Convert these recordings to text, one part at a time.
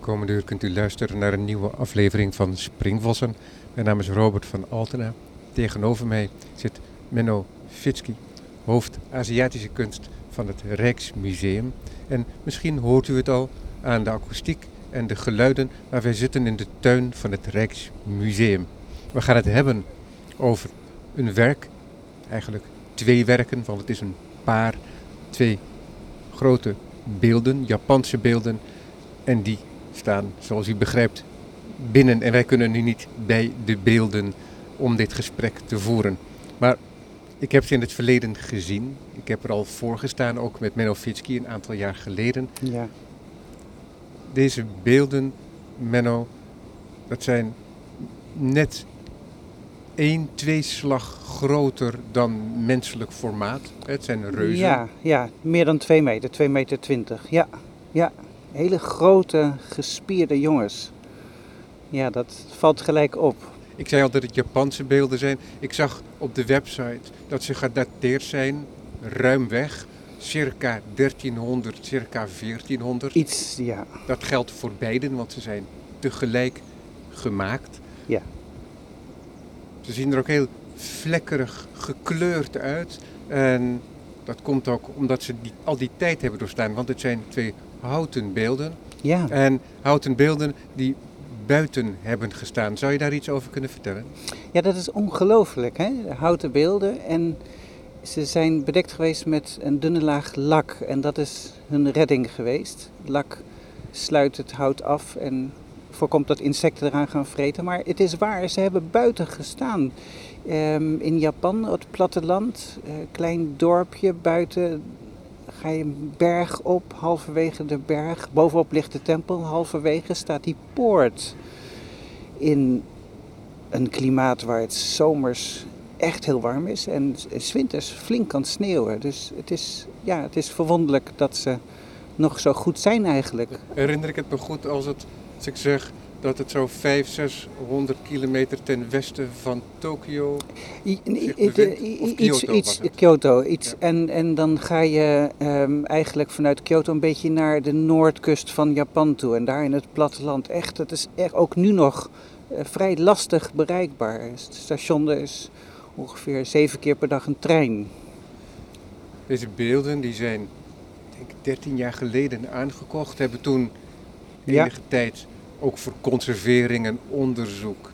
Komende uur kunt u luisteren naar een nieuwe aflevering van Springvossen. Mijn naam is Robert van Altena. Tegenover mij zit Menno Fitski, hoofd Aziatische kunst van het Rijksmuseum. En misschien hoort u het al aan de akoestiek en de geluiden, maar wij zitten in de tuin van het Rijksmuseum. We gaan het hebben over een werk, eigenlijk twee werken, want het is een paar, twee grote beelden, Japanse beelden. En die staan, zoals u begrijpt, binnen. En wij kunnen nu niet bij de beelden om dit gesprek te voeren. Maar ik heb ze in het verleden gezien. Ik heb er al voor gestaan, ook met Menno Fitski een aantal jaar geleden. Ja. Deze beelden, Menno, dat zijn net één, twee slag groter dan menselijk formaat. Het zijn reuzen. Ja, ja, meer dan 2 meter, 2 meter 20. Ja, ja. Hele grote, gespierde jongens. Ja, dat valt gelijk op. Ik zei al dat het Japanse beelden zijn. Ik zag op de website dat ze gedateerd zijn, ruim weg, circa 1300, circa 1400. Iets, ja. Dat geldt voor beiden, want ze zijn tegelijk gemaakt. Ja. Ze zien er ook heel vlekkerig gekleurd uit. En dat komt ook omdat ze die, al die tijd hebben doorstaan, want het zijn twee houten beelden. Ja. En houten beelden die buiten hebben gestaan. Zou je daar iets over kunnen vertellen? ja, dat is ongelooflijk, hè? Houten beelden. En ze zijn bedekt geweest met een dunne laag lak. En dat is hun redding geweest. Lak sluit het hout af en voorkomt dat insecten eraan gaan vreten. Maar het is waar, ze hebben buiten gestaan. Ehm, in Japan, het platteland, eh, klein dorpje buiten. Ga je een berg op, halverwege de berg. Bovenop ligt de tempel, halverwege staat die poort. In een klimaat waar het zomers echt heel warm is en s winters flink kan sneeuwen. Dus het is, ja, het is verwonderlijk dat ze nog zo goed zijn eigenlijk. Herinner ik het me goed als, het, als ik zeg dat het zo 500, 600 kilometer ten westen van Tokio iets, Kyoto iets, was het? Kyoto, iets. Ja. En, en dan ga je ehm, eigenlijk vanuit Kyoto een beetje naar de noordkust van Japan toe. En daar in het platteland. Echt, het is echt ook nu nog eh, vrij lastig bereikbaar. Het station is ongeveer zeven keer per dag een trein. Deze beelden die zijn denk ik 13 jaar geleden aangekocht, hebben toen Ja. enige tijd ook voor conservering en onderzoek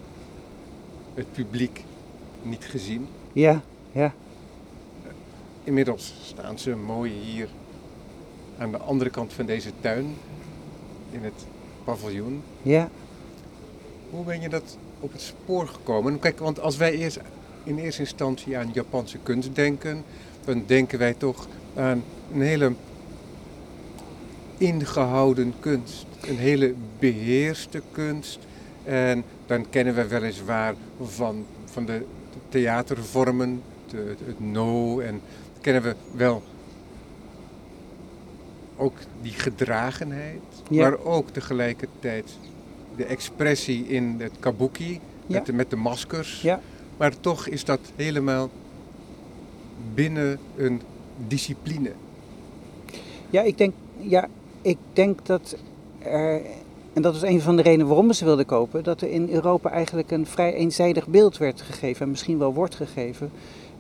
het publiek niet gezien. Ja, ja. Inmiddels staan ze mooi hier aan de andere kant van deze tuin in het paviljoen. Ja, Hoe ben je dat op het spoor gekomen? Kijk, want als wij eerst in eerste instantie aan Japanse kunst denken, dan denken wij toch aan een hele ingehouden kunst. Een hele beheerste kunst. En dan kennen we weliswaar van, van de theatervormen, de, het no, en kennen we wel ook die gedragenheid, Ja. maar ook tegelijkertijd de expressie in het kabuki, Ja. met, de, met de maskers. ja. Maar toch is dat helemaal binnen een discipline. Ja, ik denk, ja, ik denk dat er, en dat is een van de redenen waarom we ze wilden kopen, dat er in Europa eigenlijk een vrij eenzijdig beeld werd gegeven, en misschien wel wordt gegeven,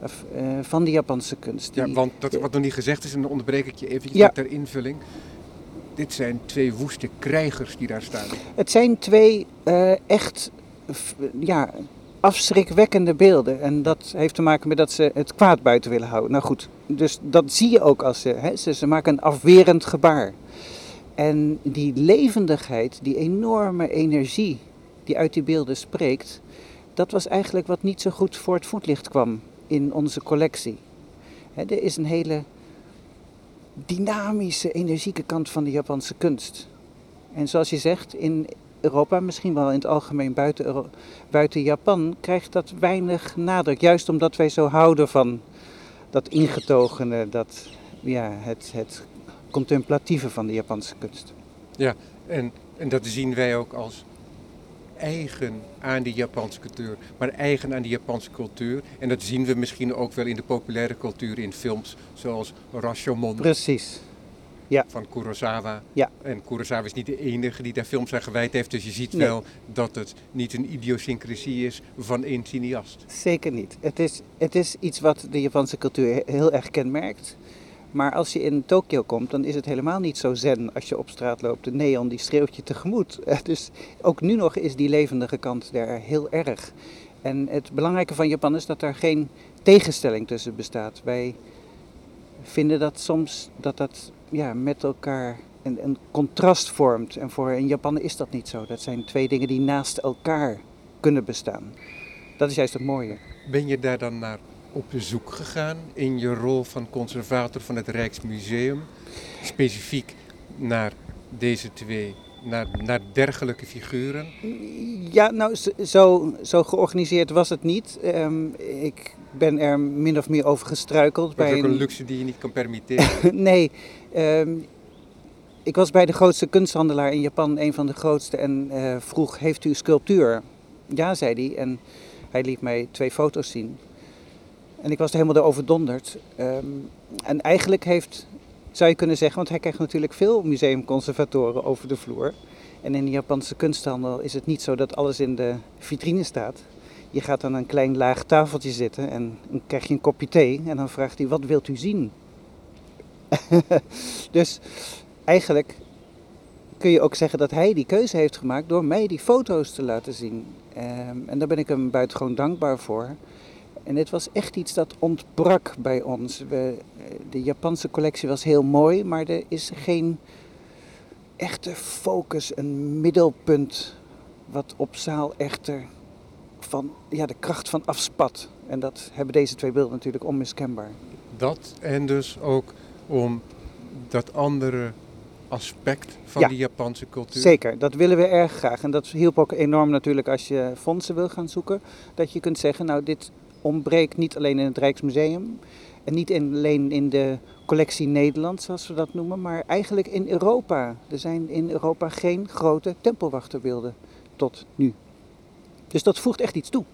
eh, van de Japanse kunst. Ja, want dat, wat nog niet gezegd is, en dan onderbreek ik je Ja. ter invulling. Dit zijn twee woeste krijgers die daar staan. Het zijn twee eh, echt ja, afschrikwekkende beelden. En dat heeft te maken met dat ze het kwaad buiten willen houden. Nou goed, dus dat zie je ook als ze, hè, ze, ze maken een afwerend gebaar. En die levendigheid, die enorme energie die uit die beelden spreekt, dat was eigenlijk wat niet zo goed voor het voetlicht kwam in onze collectie. Er is een hele dynamische, energieke kant van de Japanse kunst. En zoals je zegt, in Europa, misschien wel in het algemeen buiten, buiten Japan, krijgt dat weinig nadruk. Juist omdat wij zo houden van dat ingetogene, dat, ja, het, het contemplatieve van de Japanse kunst. En, en dat zien wij ook als eigen aan die Japanse cultuur, maar eigen aan die Japanse cultuur. En dat zien we misschien ook wel in de populaire cultuur in films zoals Rashomon. Precies. Ja. van Kurosawa. Ja. En Kurosawa is niet de enige die daar films aan gewijd heeft. Dus je ziet Nee. wel dat het niet een idiosyncrasie is van één cineast. Zeker niet. Het is, het is iets wat de Japanse cultuur heel erg kenmerkt. Maar als je in Tokio komt, dan is het helemaal niet zo zen als je op straat loopt. De neon die schreeuwt je tegemoet. Eh, Dus ook nu nog is die levendige kant daar heel erg. En het belangrijke van Japan is dat er geen tegenstelling tussen bestaat. Wij vinden dat soms dat dat ja, met elkaar een, een contrast vormt. En voor een Japaner is dat niet zo. Dat zijn twee dingen die naast elkaar kunnen bestaan. Dat is juist het mooie. Ben je daar dan naar op bezoek gegaan in je rol van conservator van het Rijksmuseum? Specifiek naar deze twee, naar, naar dergelijke figuren? Ja, nou, zo, zo georganiseerd was het niet. Ehm, ik ben er min of meer over gestruikeld. Dat is bij ook een luxe die je niet kan permitteren. nee, ehm, ik was bij de grootste kunsthandelaar in Japan, een van de grootste, en eh, vroeg: Heeft u sculptuur? Ja, zei hij. En hij liet mij twee foto's zien. En ik was er helemaal door overdonderd. Ehm, en eigenlijk heeft, zou je kunnen zeggen, want hij krijgt natuurlijk veel museumconservatoren over de vloer. En in de Japanse kunsthandel is het niet zo dat alles in de vitrine staat. Je gaat aan een klein laag tafeltje zitten en dan krijg je een kopje thee en dan vraagt hij: Wat wilt u zien? dus eigenlijk kun je ook zeggen dat hij die keuze heeft gemaakt door mij die foto's te laten zien. Ehm, en daar ben ik hem buitengewoon dankbaar voor. En dit was echt iets dat ontbrak bij ons. We, de Japanse collectie was heel mooi, maar er is geen echte focus, een middelpunt wat op zaal echter van ja, de kracht van afspat. En dat hebben deze twee beelden natuurlijk onmiskenbaar. Dat en dus ook om dat andere aspect van Ja. die Japanse cultuur. Zeker, dat willen we erg graag. En dat hielp ook enorm natuurlijk als je fondsen wil gaan zoeken. Dat je kunt zeggen, nou dit ontbreekt niet alleen in het Rijksmuseum. En niet alleen in de collectie Nederland, zoals we dat noemen. Maar eigenlijk in Europa. Er zijn in Europa geen grote tempelwachterbeelden tot nu. Dus dat voegt echt iets toe.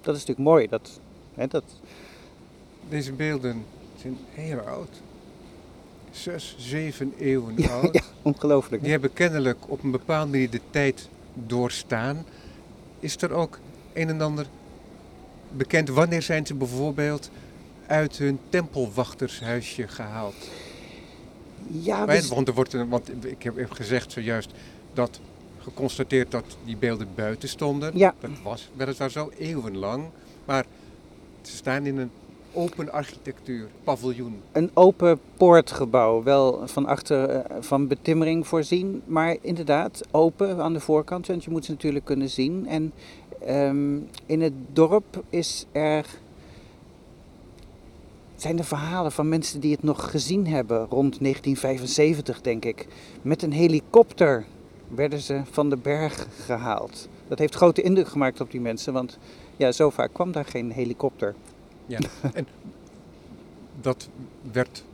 Dat is natuurlijk mooi. Dat, hè, dat, Deze beelden zijn heel oud. Zes, zeven eeuwen Ja, oud. ja, ongelooflijk. Die hebben kennelijk op een bepaalde manier de tijd doorstaan. Is er ook een en ander bekend? Wanneer zijn ze bijvoorbeeld uit hun tempelwachtershuisje gehaald? Ja, we- want, er wordt, want ik heb, heb gezegd zojuist dat geconstateerd dat die beelden buiten stonden. Ja. Dat was weliswaar zo eeuwenlang, maar ze staan in een open architectuur, paviljoen. een open poortgebouw, wel van achter eh, van betimmering voorzien, maar inderdaad open aan de voorkant, want je moet ze natuurlijk kunnen zien. En ehm, in het dorp is er, zijn er verhalen van mensen die het nog gezien hebben, rond 1975 denk ik. Met een helikopter werden ze van de berg gehaald. Dat heeft grote indruk gemaakt op die mensen, want ja, zo vaak kwam daar geen helikopter. Dat werd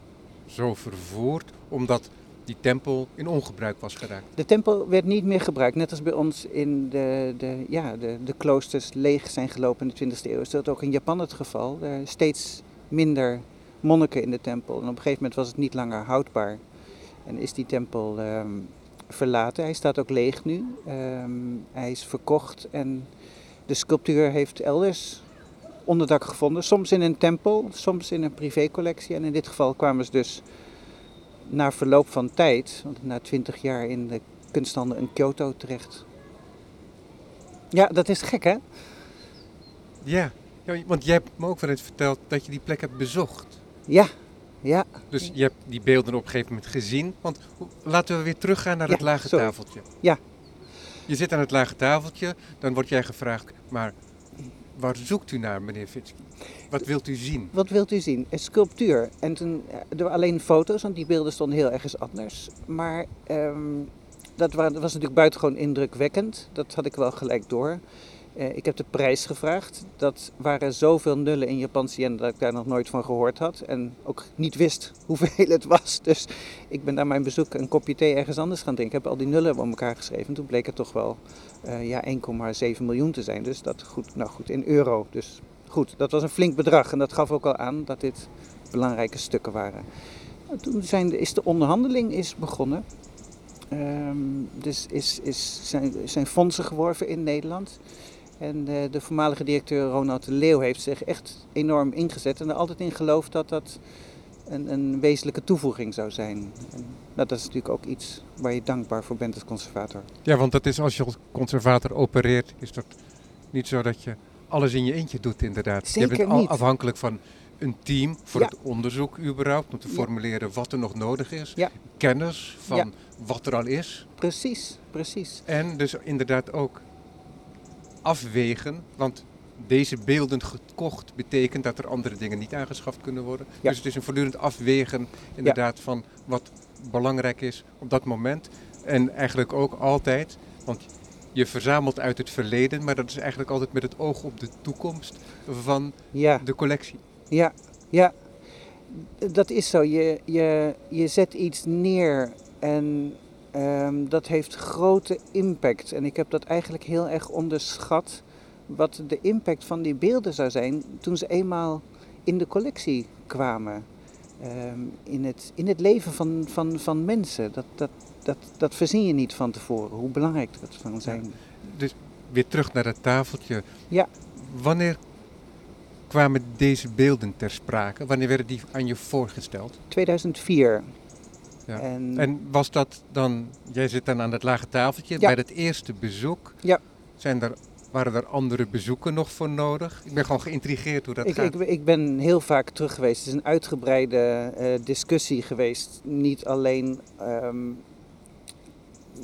zo vervoerd omdat die tempel in ongebruik was geraakt. De tempel werd niet meer gebruikt, net als bij ons in de, de, ja, de, de kloosters leeg zijn gelopen in de 20e eeuw. Is dat ook in Japan het geval? Er steeds minder monniken in de tempel. En op een gegeven moment was het niet langer houdbaar. En is die tempel ehm, verlaten. Hij staat ook leeg nu. Ehm, hij is verkocht en de sculptuur heeft elders onderdak gevonden. Soms in een tempel, soms in een privécollectie. En in dit geval kwamen ze dus na verloop van tijd, want na twintig jaar in de kunsthandel in Kyoto terecht. Ja, dat is gek hè? Ja, ja, want jij hebt me ook wel eens verteld dat je die plek hebt bezocht. Ja, ja, Dus je hebt die beelden op een gegeven moment gezien. Want laten we weer teruggaan naar het Ja, lage sorry. tafeltje. Ja. Je zit aan het lage tafeltje, dan word jij gevraagd, maar waar zoekt u naar, meneer Fitski? Wat wilt u zien? wat wilt u zien? Een sculptuur. En toen, eh, er alleen foto's, want die beelden stonden heel ergens anders. Maar ehm, dat, wa- dat was natuurlijk buitengewoon indrukwekkend. Dat had ik wel gelijk door. Eh, ik heb de prijs gevraagd. Dat waren zoveel nullen in Japanse yen dat ik daar nog nooit van gehoord had. En ook niet wist hoeveel het was. Dus ik ben na mijn bezoek een kopje thee ergens anders gaan drinken. Ik heb al die nullen op elkaar geschreven. Toen bleek het toch wel eh, ja, 1,7 miljoen te zijn. Dus dat goed, nou goed, in euro. Dus goed, dat was een flink bedrag. En dat gaf ook al aan dat dit belangrijke stukken waren. Toen zijn, de- is de onderhandeling is begonnen. Ehm, dus is, is, zijn, zijn fondsen geworven in Nederland. En eh, de voormalige directeur Ronald de Leeuw heeft zich echt enorm ingezet en er altijd in geloofd dat dat een, een wezenlijke toevoeging zou zijn. En dat is natuurlijk ook iets waar je dankbaar voor bent als conservator. Ja, want dat is als je als conservator opereert, is dat niet zo dat je alles in je eentje doet inderdaad. Zeker je bent al niet. afhankelijk van een team voor Ja. het onderzoek überhaupt, om te formuleren wat er nog nodig is. Ja. Kennis van Ja. wat er al is. Precies, precies. En dus inderdaad ook afwegen, want deze beelden gekocht betekent dat er andere dingen niet aangeschaft kunnen worden. Dus het is een voortdurend afwegen inderdaad van wat belangrijk is op dat moment. En eigenlijk ook altijd, want je verzamelt uit het verleden, maar dat is eigenlijk altijd met het oog op de toekomst van Ja. de collectie. Ja, ja. Dat is zo. Je, je, je zet iets neer en ehm, dat heeft grote impact. En ik heb dat eigenlijk heel erg onderschat. Wat de impact van die beelden zou zijn toen ze eenmaal in de collectie kwamen. Ehm, in, het, in het leven van, van, van mensen. Dat, dat, dat, dat verzin je niet van tevoren, hoe belangrijk dat kan zijn. Dus weer terug naar dat tafeltje. Ja. Wanneer kwamen deze beelden ter sprake? Wanneer werden die aan je voorgesteld? 2004. Ja. En, En was dat dan, jij zit dan aan het lage tafeltje, Ja. bij het eerste bezoek, Ja. zijn er, waren er andere bezoeken nog voor nodig? Ik ben gewoon geïntrigeerd hoe dat Ik, gaat. ik, ik ben heel vaak terug geweest. Het is een uitgebreide eh, discussie geweest. Niet alleen. ehm,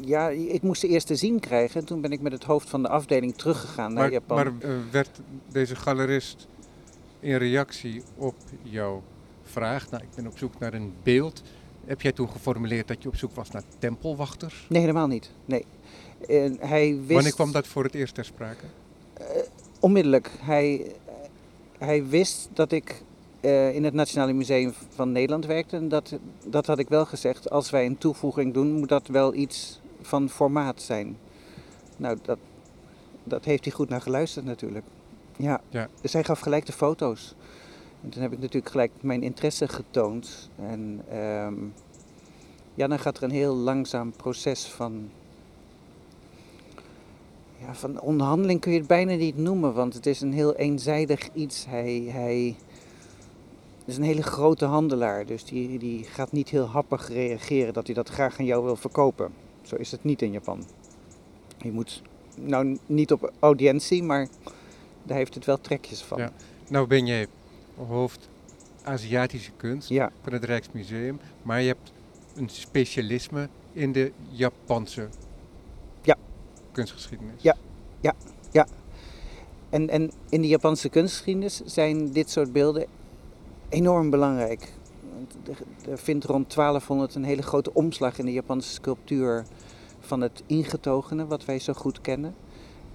ja, ik moest de eerste zien krijgen. Toen ben ik met het hoofd van de afdeling teruggegaan naar Japan. maar eh, werd deze galerist in reactie op jouw vraag, nou ik ben op zoek naar een beeld, heb jij toen geformuleerd dat je op zoek was naar tempelwachters? Nee, helemaal niet. Nee. En hij wist Wanneer kwam dat voor het eerst ter sprake? onmiddellijk. Hij, hij wist dat ik eh, in het Nationale Museum van Nederland werkte. En dat, dat had ik wel gezegd. Als wij een toevoeging doen, moet dat wel iets van formaat zijn. Nou, dat, dat heeft hij goed naar geluisterd natuurlijk. Ja. Ja. Dus hij gaf gelijk de foto's. En toen heb ik natuurlijk gelijk mijn interesse getoond. En ehm, ja, dan gaat er een heel langzaam proces van ja, van onderhandeling kun je het bijna niet noemen, want het is een heel eenzijdig iets. Hij, hij is een hele grote handelaar, dus die, die gaat niet heel happig reageren dat hij dat graag aan jou wil verkopen. Zo is het niet in Japan. Je moet, nou niet op audiëntie, maar daar heeft het wel trekjes van. Ja. Nou ben jij hoofd Aziatische kunst ja. van het Rijksmuseum, maar je hebt een specialisme in de Japanse Ja. kunstgeschiedenis. Ja. En, en in de Japanse kunstgeschiedenis zijn dit soort beelden enorm belangrijk. Er vindt rond 1200 een hele grote omslag in de Japanse sculptuur van het ingetogene, wat wij zo goed kennen,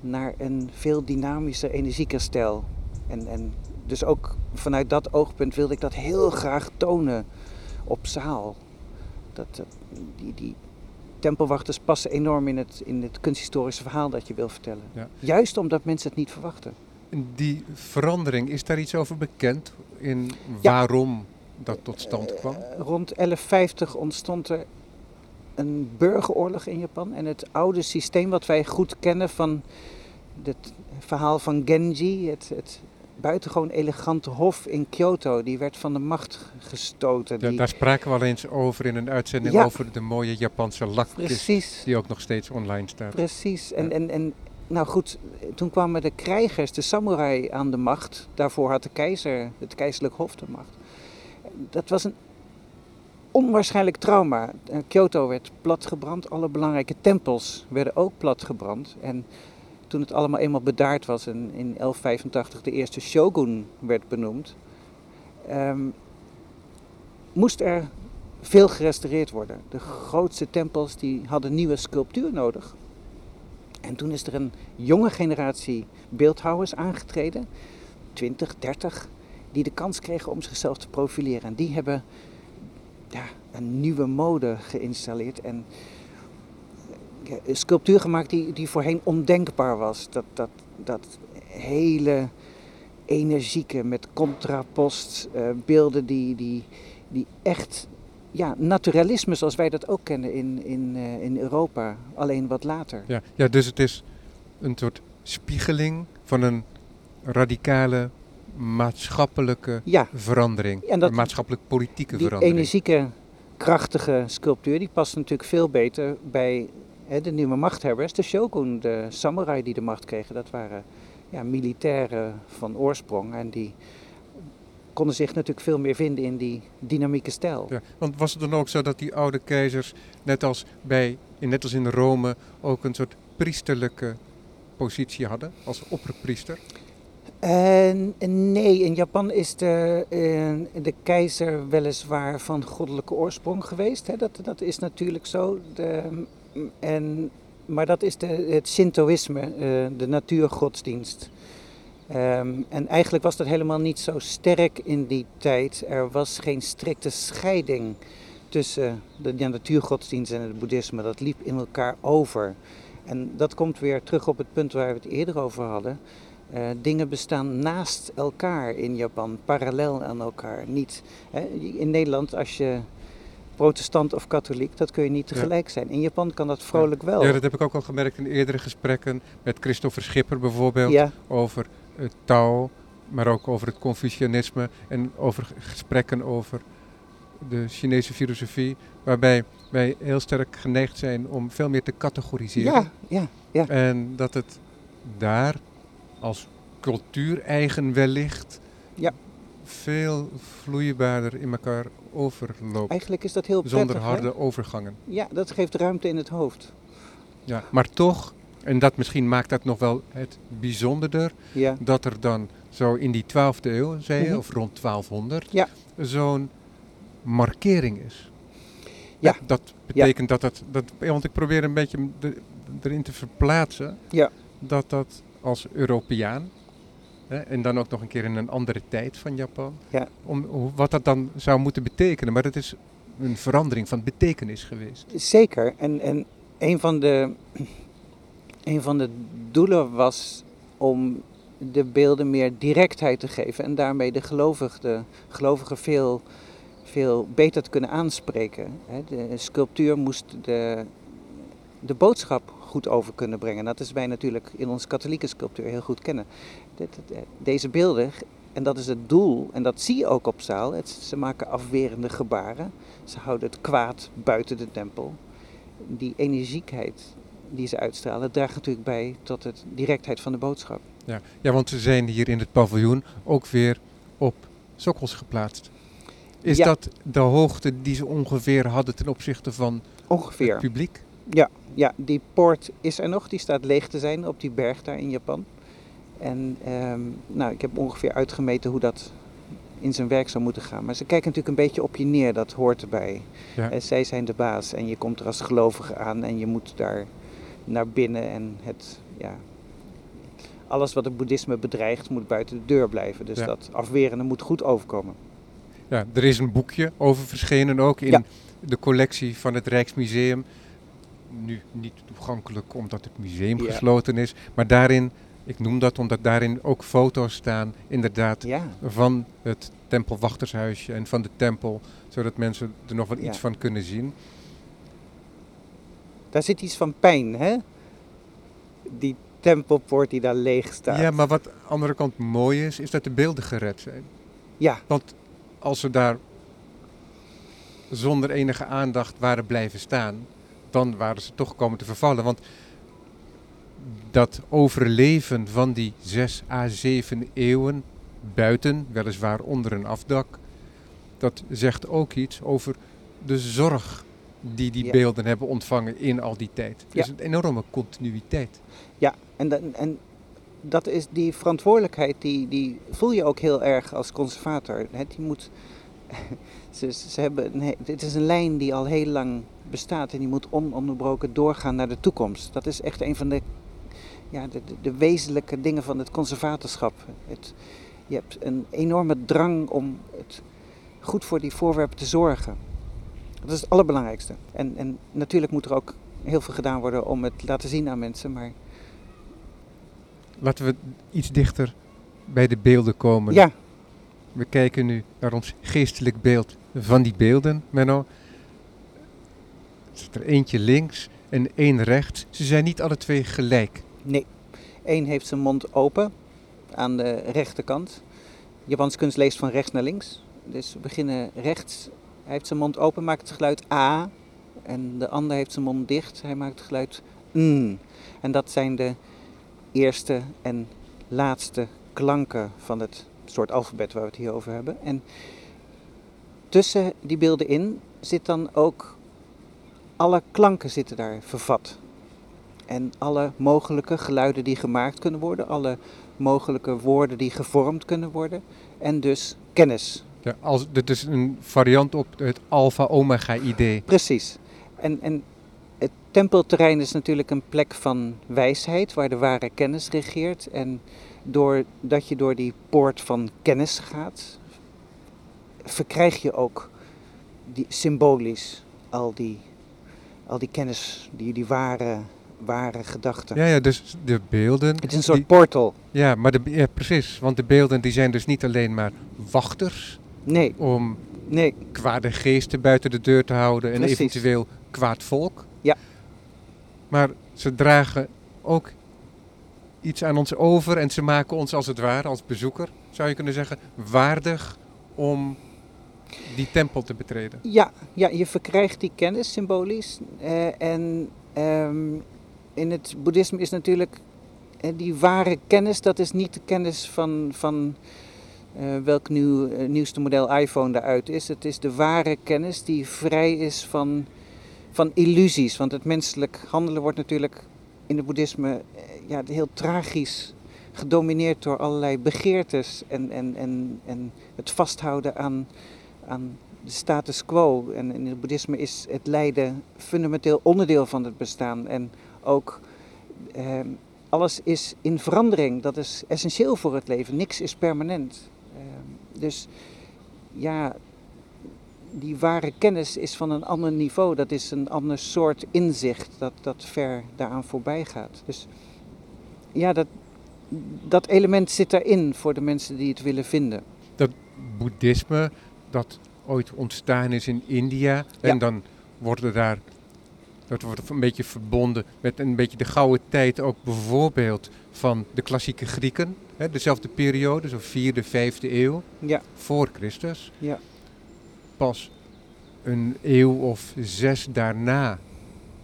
naar een veel dynamischer, energieker stijl. En, en dus ook vanuit dat oogpunt wilde ik dat heel graag tonen op zaal. Dat, die, die tempelwachters passen enorm in het, in het kunsthistorische verhaal dat je wil vertellen. Ja. Juist omdat mensen het niet verwachten. En Die verandering, is daar iets over bekend? In Ja. waarom dat tot stand kwam? Eh, rond 1150 ontstond er een burgeroorlog in Japan. En het oude systeem wat wij goed kennen van het verhaal van Genji, het, het buitengewoon elegante hof in Kyoto, die werd van de macht gestoten. Daar spraken we al eens over in een uitzending Ja. over de mooie Japanse lakkist, precies. die ook nog steeds online staat. Precies. En, Ja. en, en nou goed, toen kwamen de krijgers, de samurai aan de macht. Daarvoor had de keizer, het keizerlijk hof de macht. Dat was een onwaarschijnlijk trauma. Eh, Kyoto werd platgebrand, alle belangrijke tempels werden ook platgebrand. En toen het allemaal eenmaal bedaard was en in 1185 de eerste shogun werd benoemd, ehm, moest er veel gerestaureerd worden. De grootste tempels die hadden nieuwe sculptuur nodig. En toen is er een jonge generatie beeldhouwers aangetreden, 20, 30, die de kans kregen om zichzelf te profileren. En die hebben ja, een nieuwe mode geïnstalleerd en ja, een sculptuur gemaakt die, die voorheen ondenkbaar was. Dat, dat, dat hele energieke met contrapost, eh, beelden die, die, die echt ja, naturalisme zoals wij dat ook kennen in, in, eh, in Europa, alleen wat later. Ja, ja, dus het is een soort spiegeling van een radicale maatschappelijke Ja, verandering. En dat- een maatschappelijk-politieke die verandering. energieke, krachtige sculptuur, die past natuurlijk veel beter bij hè, de nieuwe machthebbers. De shogun, de samurai die de macht kregen, dat waren ja, militairen van oorsprong. En die konden zich natuurlijk veel meer vinden in die dynamieke stijl. Ja, want was het dan ook zo dat die oude keizers, net als, bij, net als in Rome, ook een soort priesterlijke positie hadden, als opperpriester? Nee, in Japan is de, eh, de keizer weliswaar van goddelijke oorsprong geweest. Hè? Dat, dat is natuurlijk zo. De, en, maar dat is de, het Shintoïsme, eh, de natuurgodsdienst. Ehm, en eigenlijk was dat helemaal niet zo sterk in die tijd. Er was geen strikte scheiding tussen de natuurgodsdienst en het boeddhisme. Dat liep in elkaar over. En dat komt weer terug op het punt waar we het eerder over hadden. Eh, dingen bestaan naast elkaar in Japan, parallel aan elkaar. Niet, hè, in Nederland, als je protestant of katholiek, dat kun je niet tegelijk zijn. In Japan kan dat vrolijk wel. Ja, dat heb ik ook al gemerkt in eerdere gesprekken met Christopher Schipper bijvoorbeeld, Ja, over het Tao, maar ook over het Confucianisme en over gesprekken over de Chinese filosofie, waarbij wij heel sterk geneigd zijn om veel meer te categoriseren. ja, ja, En dat het daar als cultuureigen wellicht Ja. veel vloeibaarder in elkaar overloopt. eigenlijk is dat heel prettig. Zonder hè? harde overgangen. Ja, dat geeft ruimte in het hoofd. Ja, maar toch, en dat misschien maakt dat nog wel het bijzonderder, Ja, dat er dan zo in die 12e eeuw, zei je, Mhm. of rond 1200, Ja. zo'n markering is. Ja. Dat betekent dat dat, dat, want ik probeer een beetje de- erin te verplaatsen, Ja. dat dat als Europeaan, hè, en dan ook nog een keer in een andere tijd van Japan, Ja. om, wat dat dan zou moeten betekenen. Maar het is een verandering van betekenis geweest. zeker. En, en een, van de, een van de doelen was om de beelden meer directheid te geven en daarmee de gelovigen, de gelovigen veel, veel beter te kunnen aanspreken. hè. De sculptuur moest de, de boodschap goed over kunnen brengen. Dat is wij natuurlijk in onze katholieke sculptuur heel goed kennen. Dit- Deze beelden, en dat is het doel, en dat zie je ook op zaal, het, ze maken afwerende gebaren. Ze houden het kwaad buiten de tempel. Die energiekheid die ze uitstralen draagt natuurlijk bij tot de directheid van de boodschap. Ja. ja, want ze zijn hier in het paviljoen ook weer op sokkels geplaatst. Is Ja. dat de hoogte die ze ongeveer hadden ten opzichte van het Ongeveer. publiek? Ja, die poort is er nog, die staat leeg te zijn op die berg daar in Japan. En ehm, nou, ik heb ongeveer uitgemeten hoe dat in zijn werk zou moeten gaan. Maar ze kijken natuurlijk een beetje op je neer, dat hoort erbij. Ja. Eh, zij zijn de baas en je komt er als gelovige aan en je moet daar naar binnen en het, ja, alles wat het boeddhisme bedreigt moet buiten de deur blijven. Dus Ja. dat afwerende moet goed overkomen. Ja, er is een boekje over verschenen ook in Ja. de collectie van het Rijksmuseum. Nu niet toegankelijk omdat het museum Ja. gesloten is, maar daarin, ik noem dat omdat daarin ook foto's staan, inderdaad, Ja, van het tempelwachtershuisje en van de tempel, zodat mensen er nog wel Ja. iets van kunnen zien. daar zit iets van pijn, hè? Die tempelpoort die daar leeg staat. Ja, maar wat aan de andere kant mooi is, is dat de beelden gered zijn. Ja, Want als ze daar zonder enige aandacht waren blijven staan, dan waren ze toch komen te vervallen. Want dat overleven van die zes à zeven eeuwen buiten, weliswaar onder een afdak, dat zegt ook iets over de zorg die die Ja. beelden hebben ontvangen in al die tijd. Het Ja. is een enorme continuïteit. Ja, en, dan- en dat is die verantwoordelijkheid, die, die voel je ook heel erg als conservator. Die moet, ze, ze hebben, een is een lijn die al heel lang bestaat en die moet ononderbroken doorgaan naar de toekomst. Dat is echt een van de, ja, de, de, de wezenlijke dingen van het conservatorschap. Het, je hebt een enorme drang om het goed voor die voorwerpen te zorgen. Dat is het allerbelangrijkste. En, en natuurlijk moet er ook heel veel gedaan worden om het te laten zien aan mensen, maar Laten we iets dichter bij de beelden komen. Ja, We kijken nu naar ons geestelijk beeld, van die beelden, Menno. Er zit er eentje links en één rechts. Ze zijn niet alle twee gelijk. Nee. Eén heeft zijn mond open aan de rechterkant. Japans kunst leest van rechts naar links. Dus we beginnen rechts. Hij heeft zijn mond open, maakt het geluid A. En de ander heeft zijn mond dicht. Hij maakt het geluid N. En dat zijn de eerste en laatste klanken van het soort alfabet waar we het hier over hebben. En tussen die beelden in zit dan ook alle klanken zitten daar vervat. En alle mogelijke geluiden die gemaakt kunnen worden, alle mogelijke woorden die gevormd kunnen worden. En dus kennis. Ja, als, dit is een variant op het alpha-omega-idee. Precies. En, en het tempelterrein is natuurlijk een plek van wijsheid, waar de ware kennis regeert. En doordat je door die poort van kennis gaat, verkrijg je ook die, symbolisch al die, al die kennis, die, die ware, ware gedachten. Ja, ja, dus de beelden. Het is een soort die- portal. ja, maar de, ja, precies. Want de beelden die zijn dus niet alleen maar wachters Nee, om nee, kwade geesten buiten de deur te houden en Precies. eventueel kwaad volk. Ja. Maar ze dragen ook iets aan ons over en ze maken ons als het ware, als bezoeker, zou je kunnen zeggen, waardig om die tempel te betreden. Ja, ja, je verkrijgt die kennis symbolisch. eh, en ehm, in het boeddhisme is natuurlijk eh, die ware kennis, dat is niet de kennis van, van eh, welk nieuw, nieuwste model iPhone eruit is. Het is de ware kennis die vrij is van, van illusies. Want het menselijk handelen wordt natuurlijk in het boeddhisme eh, ja, heel tragisch gedomineerd door allerlei begeertes en, en, en, en het vasthouden aan, aan de status quo. En in het boeddhisme is het lijden fundamenteel onderdeel van het bestaan. En ook ehm, alles is in verandering. Dat is essentieel voor het leven. Niks is permanent. Ehm, dus ja, die ware kennis is van een ander niveau. Dat is een ander soort inzicht dat, dat ver daaraan voorbij gaat. Dus ja, dat, dat element zit daarin voor de mensen die het willen vinden. Boeddhisme, dat ooit ontstaan is in India en Ja. dan worden daar, dat wordt een beetje verbonden met een beetje de gouden tijd ook bijvoorbeeld van de klassieke Grieken. Hè, dezelfde periode, zo vierde, vijfde eeuw Ja, voor Christus. ja, Pas een eeuw of zes daarna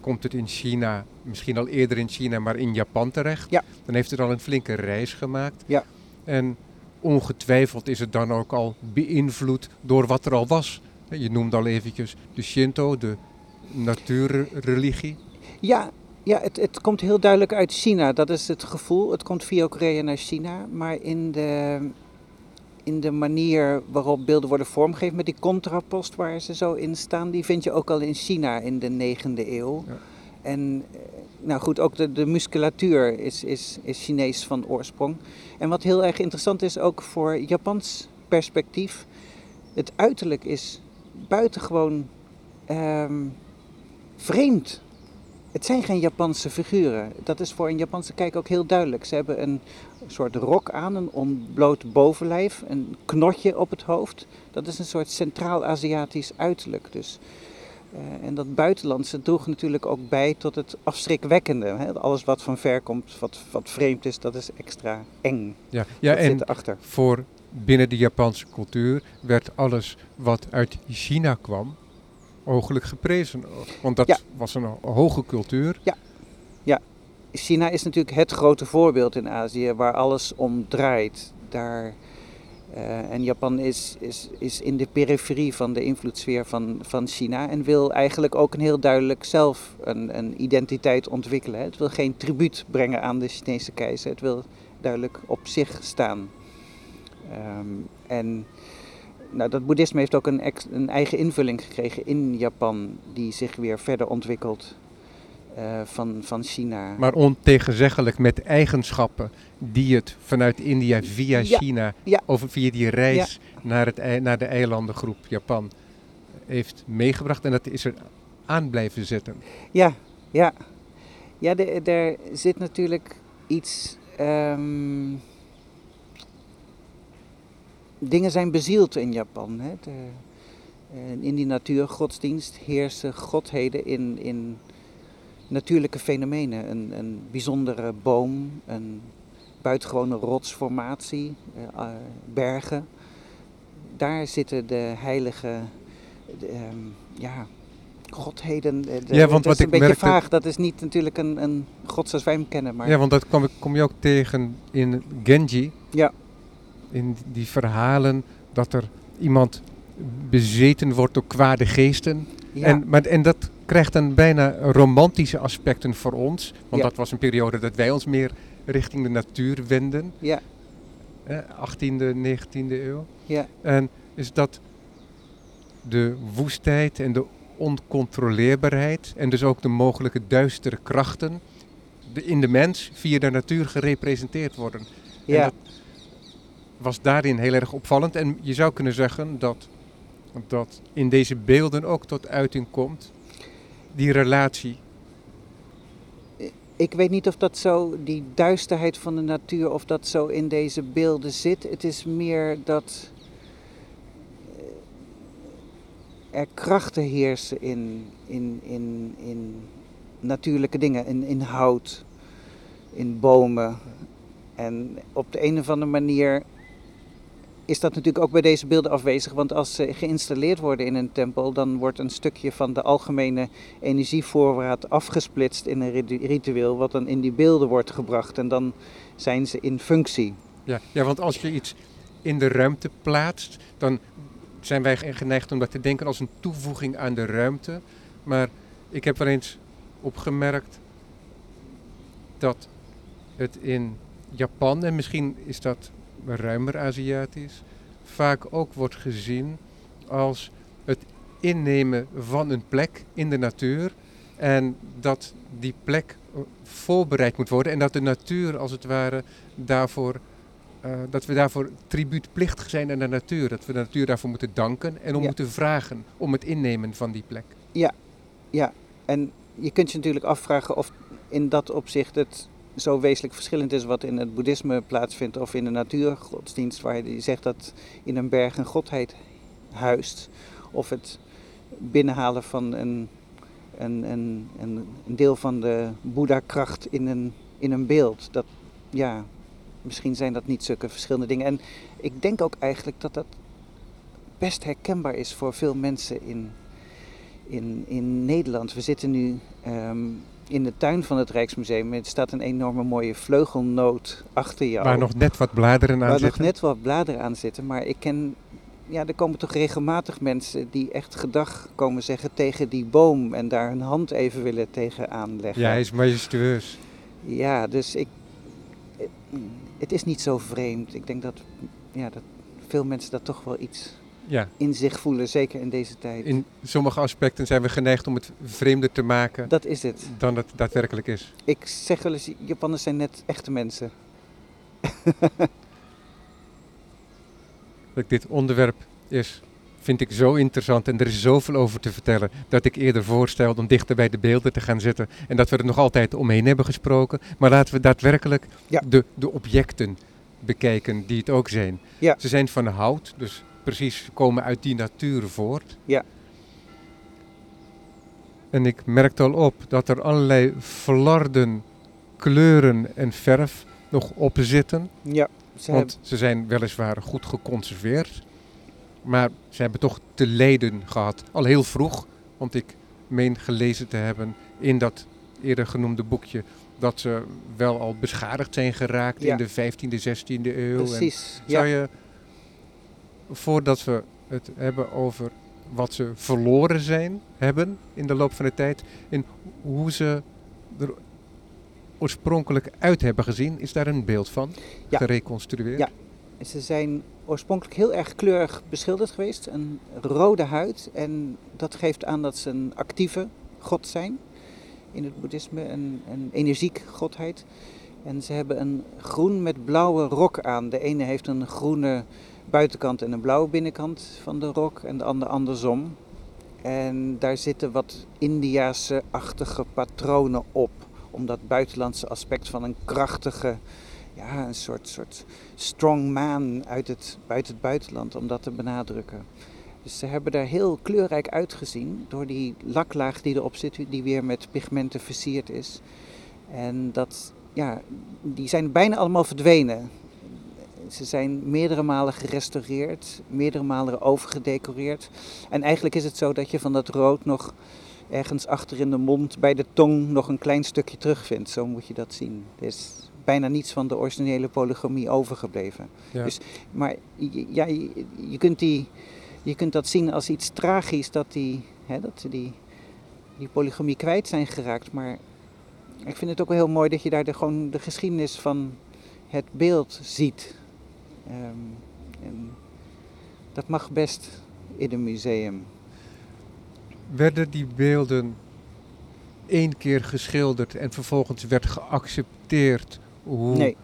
komt het in China, misschien al eerder in China, maar in Japan terecht. Ja. Dan heeft het al een flinke reis gemaakt. Ja. En ongetwijfeld is het dan ook al beïnvloed door wat er al was. Je noemde al eventjes de Shinto, de natuurreligie. Ja, ja het, het komt heel duidelijk uit China. Dat is het gevoel. Het komt via Korea naar China. Maar in de, in de manier waarop beelden worden vormgegeven met die contrapost waar ze zo in staan, die vind je ook al in China in de 9e eeuw. Ja. En eh, nou goed, ook de, de musculatuur is, is, is Chinees van oorsprong. En wat heel erg interessant is, ook voor Japans perspectief, het uiterlijk is buitengewoon ehm, vreemd. Het zijn geen Japanse figuren. Dat is voor een Japanse kijk ook heel duidelijk. Ze hebben een soort rok aan, een ontbloot bovenlijf, een knotje op het hoofd. Dat is een soort Centraal-Aziatisch uiterlijk. Dus. Eh, en dat buitenlandse droeg natuurlijk ook bij tot het afschrikwekkende. Hè? Alles wat van ver komt, wat, wat vreemd is, dat is extra eng. Ja, ja dat en zit erachter. voor binnen de Japanse cultuur werd alles wat uit China kwam ooglijk geprezen. Want dat Ja. was een hoge cultuur. China is natuurlijk het grote voorbeeld in Azië waar alles om draait. Daar, eh, en Japan is, is, is in de periferie van de invloedssfeer van, van China en wil eigenlijk ook een heel duidelijk zelf een, een identiteit ontwikkelen. Het wil geen tribuut brengen aan de Chinese keizer, het wil duidelijk op zich staan. Ehm, en nou, dat boeddhisme heeft ook een, een eigen invulling gekregen in Japan, die zich weer verder ontwikkelt van, van China. Maar ontegenzeggelijk met eigenschappen die het vanuit India via Ja, China, ja. of via die reis naar, het, naar de eilandengroep Japan, heeft meegebracht. En dat is er aan blijven zetten. Ja, ja. Ja, er zit natuurlijk iets. ehm, dingen zijn bezield in Japan. Hè. De, En in die natuurgodsdienst heersen godheden in, in natuurlijke fenomenen. Een, een bijzondere boom, een buitengewone rotsformatie, uh, uh, bergen. Daar zitten de heilige de, um, ja, godheden. De, ja, want dat wat is een ik beetje merkte- vaag. Dat is niet natuurlijk een, een god zoals wij hem kennen. Maar Ja, want dat kom, kom je ook tegen in Genji. Ja. In die verhalen dat er iemand bezeten wordt door kwade geesten. ja, En, maar, en dat krijgt dan bijna romantische aspecten voor ons. Want Ja. dat was een periode dat wij ons meer richting de natuur wenden. ja, Hè, 18e, 19e eeuw. ja, En is dat de woestheid en de oncontroleerbaarheid en dus ook de mogelijke duistere krachten in de mens via de natuur gerepresenteerd worden. En ja. dat was daarin heel erg opvallend. En je zou kunnen zeggen dat, dat in deze beelden ook tot uiting komt die relatie. Ik weet niet of dat zo, die duisterheid van de natuur, of dat zo in deze beelden zit. Het is meer dat eh, er krachten heersen in, in, in, in natuurlijke dingen, in, in hout, in bomen. En op de een of andere manier is dat natuurlijk ook bij deze beelden afwezig. Want als ze geïnstalleerd worden in een tempel, dan wordt een stukje van de algemene energievoorraad afgesplitst in een ritu- ritueel, wat dan in die beelden wordt gebracht. En dan zijn ze in functie. Ja, ja, want als je iets in de ruimte plaatst, dan zijn wij geneigd om dat te denken als een toevoeging aan de ruimte. Maar ik heb wel eens opgemerkt dat het in Japan, en misschien is dat ruimer Aziatisch, vaak ook wordt gezien als het innemen van een plek in de natuur. En dat die plek eh, voorbereid moet worden en dat de natuur als het ware daarvoor, eh, dat we daarvoor tribuutplichtig zijn aan de natuur. Dat we de natuur daarvoor moeten danken en om Ja. moeten vragen om het innemen van die plek. En je kunt je natuurlijk afvragen of in dat opzicht het zo wezenlijk verschillend is wat in het boeddhisme plaatsvindt of in de natuurgodsdienst, waar je zegt dat in een berg een godheid huist. Of het binnenhalen van een, een, een, een, deel van de Boeddha-kracht in een, in een beeld. Dat, ja, misschien zijn dat niet zulke verschillende dingen. En ik denk ook eigenlijk dat dat best herkenbaar is voor veel mensen in, in, in Nederland. We zitten nu ehm, in de tuin van het Rijksmuseum. Er staat een enorme mooie vleugelnoot achter jou. Waar nog net wat bladeren aan Waar nog zitten. net wat bladeren aan zitten. Maar ik ken, ja, er komen toch regelmatig mensen die echt gedag komen zeggen tegen die boom. En daar hun hand even willen tegen aanleggen. Ja, hij is majestueus. Ja, dus ik, het- het is niet zo vreemd. Ik denk dat, ja, dat veel mensen dat toch wel iets Ja, in zich voelen, zeker in deze tijd. in sommige aspecten zijn we geneigd om het vreemder te maken Dat is het. dan het daadwerkelijk is. Ik zeg wel eens, Japanners zijn net echte mensen. Dat dit onderwerp is, vind ik zo interessant en er is zoveel over te vertellen dat ik eerder voorstelde om dichter bij de beelden te gaan zitten en dat we er nog altijd omheen hebben gesproken. Maar laten we daadwerkelijk Ja. de, de objecten bekijken die het ook zijn. Ja. Ze zijn van hout, dus precies komen uit die natuur voort. Ja. En ik merkte al op dat er allerlei verlarden kleuren en verf nog op zitten. Ja, ze Want ze zijn weliswaar goed geconserveerd, maar ze hebben toch te lijden gehad. Al heel vroeg, want ik meen gelezen te hebben in dat eerder genoemde boekje dat ze wel al beschadigd zijn geraakt Ja. in de 15e, 16e eeuw. En precies. zou Ja. je, voordat we het hebben over wat ze verloren zijn, hebben in de loop van de tijd, en hoe ze er oorspronkelijk uit hebben gezien, is daar een beeld van Ja. gereconstrueerd? Ja. Ze zijn oorspronkelijk heel erg kleurig beschilderd geweest. Een rode huid. En dat geeft aan dat ze een actieve god zijn. In het boeddhisme. Een, een energiek godheid. En ze hebben een groen met blauwe rok aan. De ene heeft een groene buitenkant en een blauwe binnenkant van de rok. En de andere andersom. En daar zitten wat Indiase-achtige patronen op. Om dat buitenlandse aspect van een krachtige, ja, een soort, soort strong man uit het, buiten het buitenland, om dat te benadrukken. Dus ze hebben daar heel kleurrijk uitgezien door die laklaag die erop zit, die weer met pigmenten versierd is. En dat, ja, die zijn bijna allemaal verdwenen. Ze zijn meerdere malen gerestaureerd, meerdere malen overgedecoreerd. En eigenlijk is het zo dat je van dat rood nog ergens achter in de mond bij de tong nog een klein stukje terugvindt. Zo moet je dat zien. Er is bijna niets van de originele polygamie overgebleven. Ja. Dus, maar ja, je, je, kunt die, je kunt dat zien als iets tragisch dat, die, hè, dat ze die, die polygamie kwijt zijn geraakt. Maar ik vind het ook wel heel mooi dat je daar de, gewoon de geschiedenis van het beeld ziet. Um, en dat mag best in een museum. Werden die beelden één keer geschilderd en vervolgens werd geaccepteerd hoe nee.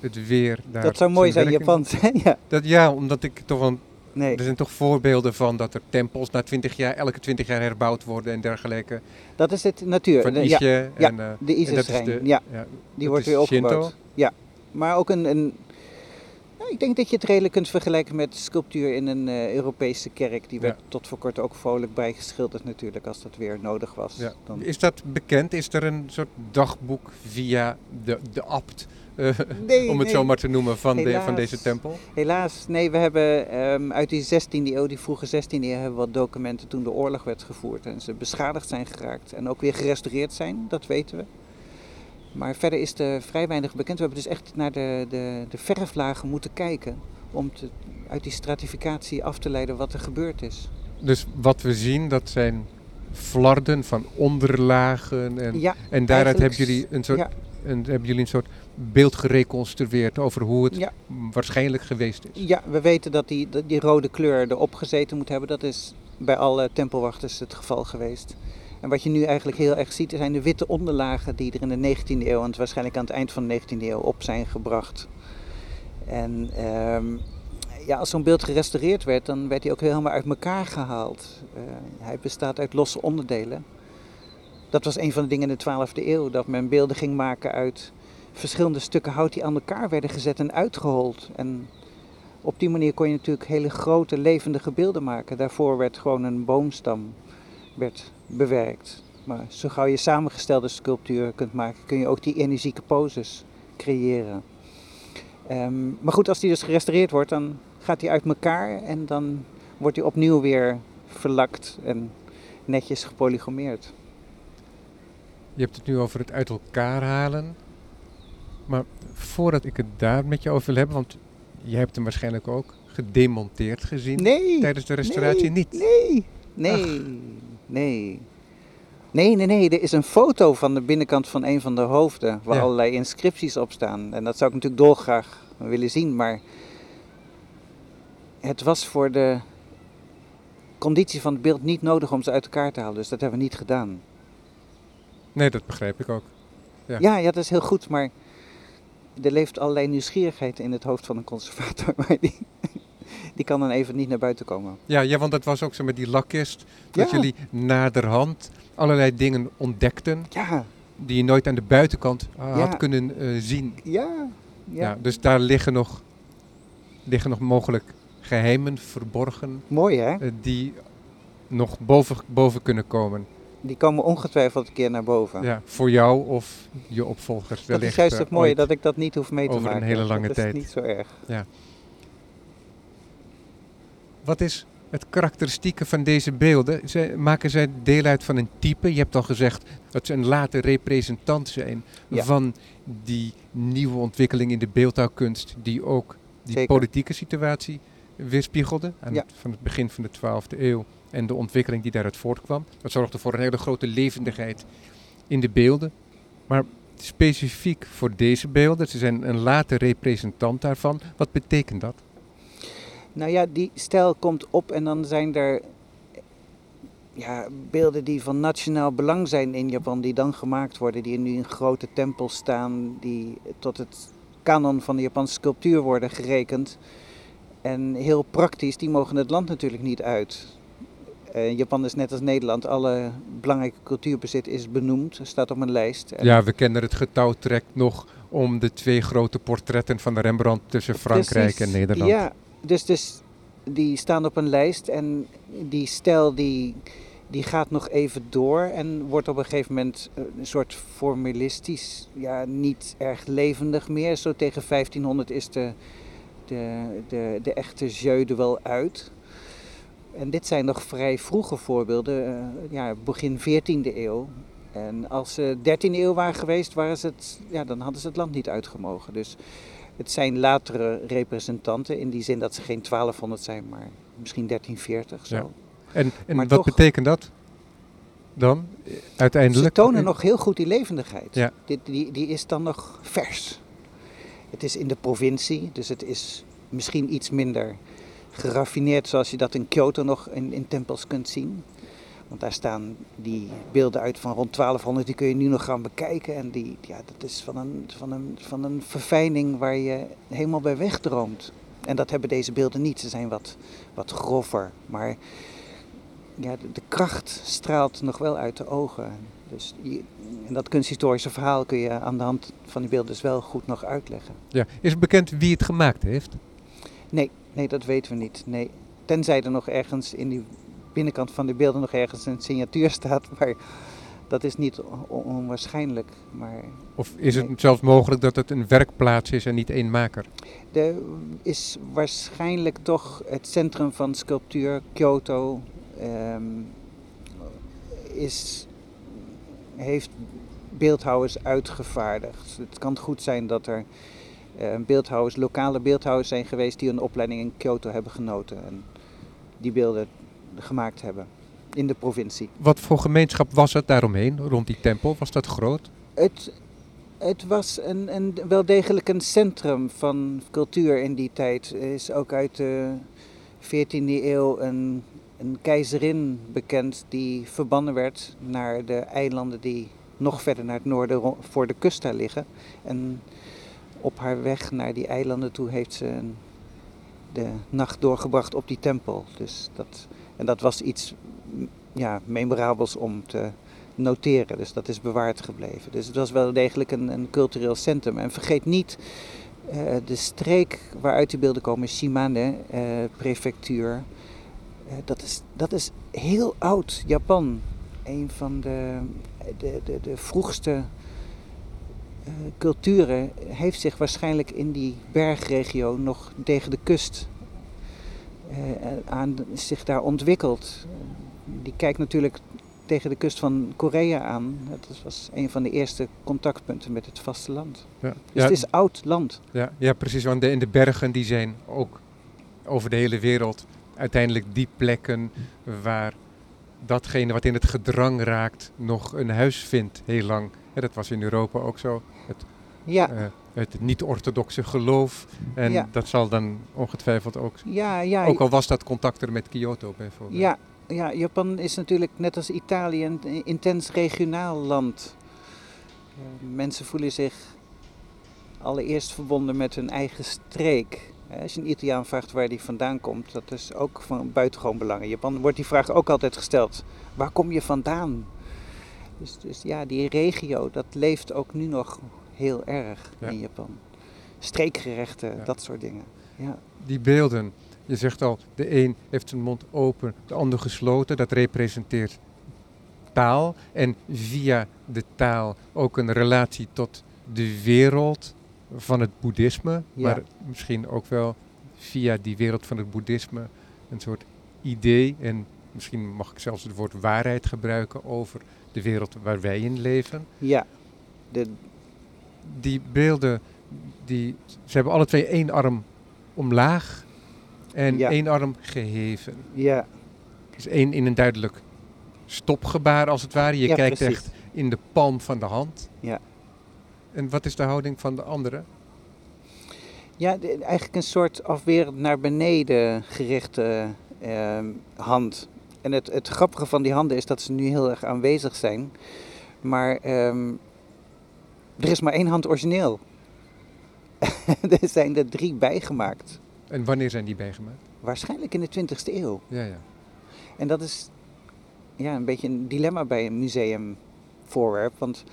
het weer daar. Dat zou mooi zijn, Japans. ja. Dat, ja, omdat ik toch een. Nee. Er zijn toch voorbeelden van dat er tempels na 20 jaar, elke 20 jaar herbouwd worden en dergelijke. Dat is het natuur. Van Isje ja, en, ja, uh, de Isis-schijn. Ja, ja, die wordt weer opgebouwd. Shinto. Ja, maar ook een, een ik denk dat je het redelijk kunt vergelijken met sculptuur in een uh, Europese kerk. Die werd ja. tot voor kort ook vrolijk bijgeschilderd natuurlijk, als dat weer nodig was. Ja. Dan... Is dat bekend? Is er een soort dagboek via de, de abt, uh, nee, om het nee. zo maar te noemen, van, Helaas. de, van deze tempel? Helaas, nee. We hebben um, uit die 16e eeuw, die vroege 16e eeuw, hebben we wat documenten toen de oorlog werd gevoerd. En ze beschadigd zijn geraakt en ook weer gerestaureerd zijn, dat weten we. Maar verder is er vrij weinig bekend. We hebben dus echt naar de, de, de verflagen moeten kijken om te, uit die stratificatie af te leiden wat er gebeurd is. Dus wat we zien, dat zijn flarden van onderlagen. En, ja, en daaruit hebben jullie, een soort, ja. een, hebben jullie een soort beeld gereconstrueerd over hoe het ja. waarschijnlijk geweest is. Ja, we weten dat die, dat die rode kleur erop gezeten moet hebben. Dat is bij alle tempelwachters het geval geweest. En wat je nu eigenlijk heel erg ziet, zijn de witte onderlagen die er in de 19e eeuw en waarschijnlijk aan het eind van de 19e eeuw op zijn gebracht. En um, ja, als zo'n beeld gerestaureerd werd, dan werd hij ook helemaal uit elkaar gehaald. Uh, hij bestaat uit losse onderdelen. Dat was een van de dingen in de 12e eeuw, dat men beelden ging maken uit verschillende stukken hout die aan elkaar werden gezet en uitgehold. En op die manier kon je natuurlijk hele grote levendige beelden maken. Daarvoor werd gewoon een boomstam werd bewerkt. Maar zo gauw je samengestelde sculptuur kunt maken, kun je ook die energieke poses creëren. Um, maar goed, als die dus gerestaureerd wordt, dan gaat die uit elkaar en dan wordt die opnieuw weer verlakt en netjes gepolygomeerd. Je hebt het nu over het uit elkaar halen. Maar voordat ik het daar met je over wil hebben, want jij hebt hem waarschijnlijk ook gedemonteerd gezien nee, tijdens de restauratie nee, niet. Nee, nee, Ach. Nee. Nee, nee, nee. Er is een foto van de binnenkant van een van de hoofden waar Ja. allerlei inscripties op staan. En dat zou ik natuurlijk dolgraag willen zien, maar het was voor de conditie van het beeld niet nodig om ze uit elkaar te halen. Dus dat hebben we niet gedaan. Nee, dat begrijp ik ook. Ja. Ja, ja, dat is heel goed, maar er leeft allerlei nieuwsgierigheid in het hoofd van een conservator. Maar die, die kan dan even niet naar buiten komen. Ja, ja, want dat was ook zo met die lakkist. Dat Ja. jullie naderhand allerlei dingen ontdekten Ja, die je nooit aan de buitenkant ah, Ja. had kunnen eh, zien. ja, Ja. ja. dus daar liggen nog, liggen nog mogelijk geheimen verborgen Mooi hè? eh, die nog boven, boven kunnen komen. Die komen ongetwijfeld een keer naar boven. Ja, voor jou of je opvolgers dat wellicht. is juist eh, het mooie, dat ik dat niet hoef mee te over een maken. hele lange dat tijd. is niet zo erg. Wat is het karakteristieke van deze beelden? Zij, maken zij deel uit van een type? Je hebt al gezegd dat ze een late representant zijn Ja. van die nieuwe ontwikkeling in de beeldhouwkunst, die ook die Zeker. politieke situatie weerspiegelde aan Ja. het, van het begin van de 12e eeuw en de ontwikkeling die daaruit voortkwam. Dat zorgde voor een hele grote levendigheid in de beelden. Maar specifiek voor deze beelden, ze zijn een late representant daarvan. Wat betekent dat? Nou ja, die stijl komt op en dan zijn er ja, beelden die van nationaal belang zijn in Japan, die dan gemaakt worden, die nu in grote tempels staan, die tot het kanon van de Japanse sculptuur worden gerekend. En heel praktisch, die mogen het land natuurlijk niet uit. Eh, Japan is net als Nederland, alle belangrijke cultuurbezit is benoemd, staat op een lijst. Ja, we kennen het getouwtrek nog om de twee grote portretten van de Rembrandt tussen Frankrijk Precies, en Nederland. Ja, dus, dus die staan op een lijst en die stijl die, die gaat nog even door en wordt op een gegeven moment eh, een soort formalistisch, ja, niet erg levendig meer. Zo tegen 1500 is de, de, de, de echte jeu wel uit. En dit zijn nog vrij vroege voorbeelden, uh, ja, begin 14e eeuw. En als ze 13e eeuw waren geweest, waren ze het, ja, dan hadden ze het land niet uitgemogen. Dus het zijn latere representanten in die zin dat ze geen 1200 zijn, maar misschien 1340 zo. Ja. En, en Maar wat toch- betekent dat dan uiteindelijk? Ze tonen nog heel goed die levendigheid. Ja. Dit, die, die is dan nog vers. Het is in de provincie, dus het is misschien iets minder geraffineerd zoals je dat in Kyoto nog in, in tempels kunt zien. Want daar staan die beelden uit van rond 1200, die kun je nu nog gaan bekijken. En die, ja, dat is van een, van, een, van een verfijning waar je helemaal bij wegdroomt. En dat hebben deze beelden niet. Ze zijn wat, wat grover. Maar ja, de, de kracht straalt nog wel uit de ogen. Dus je- en dat kunsthistorische verhaal kun je aan de hand van die beelden dus wel goed nog uitleggen. Ja. Is het bekend wie het gemaakt heeft? Nee, nee, dat weten we niet. Nee. Tenzij er nog ergens in die binnenkant van de beelden nog ergens een signatuur staat. Maar dat is niet on- onwaarschijnlijk. Maar Of is het Nee. zelfs mogelijk dat het een werkplaats is en niet één maker? er is waarschijnlijk toch het centrum van sculptuur, Kyoto, ehm, is, heeft beeldhouwers uitgevaardigd. Het kan goed zijn dat er eh, beeldhouwers, lokale beeldhouwers zijn geweest die een opleiding in Kyoto hebben genoten en die beelden gemaakt hebben in de provincie. Wat voor gemeenschap was het daaromheen, rond die tempel? Was dat groot? Het, het was een, een, wel degelijk een centrum van cultuur in die tijd. Er is ook uit de 14e eeuw een, een keizerin bekend die verbannen werd naar de eilanden die nog verder naar het noorden voor de kust daar liggen. En op haar weg naar die eilanden toe heeft ze een- de nacht doorgebracht op die tempel. Dus dat, en dat was iets ja, memorabels om te noteren. Dus dat is bewaard gebleven. Dus het was wel degelijk een, een cultureel centrum. En vergeet niet eh, de streek waaruit die beelden komen, Shimane eh, prefectuur. Eh, dat, is, dat is heel oud Japan. Een van de, de, de, de vroegste culturen heeft zich waarschijnlijk in die bergregio nog tegen de kust aan, zich daar ontwikkeld. Die kijkt natuurlijk tegen de kust van Korea aan. Dat was een van de eerste contactpunten met het vasteland. Ja, Dus ja, het is oud land. ja, ja precies. Want de, in de bergen die zijn ook over de hele wereld uiteindelijk die plekken waar datgene wat in het gedrang raakt nog een huis vindt heel lang. Ja, dat was in Europa ook zo. Ja, Het niet-orthodoxe geloof. En Ja. dat zal dan ongetwijfeld ook... ja, ja. Ook al was dat contact er met Kyoto bijvoorbeeld. Ja, ja, Japan is natuurlijk net als Italië een intens regionaal land. Eh, Mensen voelen zich allereerst verbonden met hun eigen streek. Eh, Als je een Italiaan vraagt waar die vandaan komt, dat is ook van buitengewoon belang. In Japan wordt die vraag ook altijd gesteld: waar kom je vandaan? Dus, dus ja, die regio, dat leeft ook nu nog heel erg Ja. in Japan. Streekgerechten, Ja. dat soort dingen. Ja. Die beelden, je zegt al, de een heeft zijn mond open, de ander gesloten. Dat representeert taal. En via de taal ook een relatie tot de wereld van het boeddhisme. Maar misschien ook wel via die wereld van het boeddhisme een soort idee. En misschien mag ik zelfs het woord waarheid gebruiken over de wereld waar wij in leven. ja. De, die beelden, die, ze hebben alle twee één arm omlaag en Ja. één arm geheven. ja, Dus één in een duidelijk stopgebaar als het ware. Je ja, kijkt precies. echt in de palm van de hand. Ja. En wat is de houding van de andere? Ja, de- eigenlijk een soort afwerend naar beneden gerichte ehm, hand. En het, het grappige van die handen is dat ze nu heel erg aanwezig zijn. Maar ehm, er is maar één hand origineel. er zijn er drie bijgemaakt. En wanneer zijn die bijgemaakt? Waarschijnlijk in de 20e eeuw. Ja, ja. En dat is ja, een beetje een dilemma bij een museumvoorwerp. Want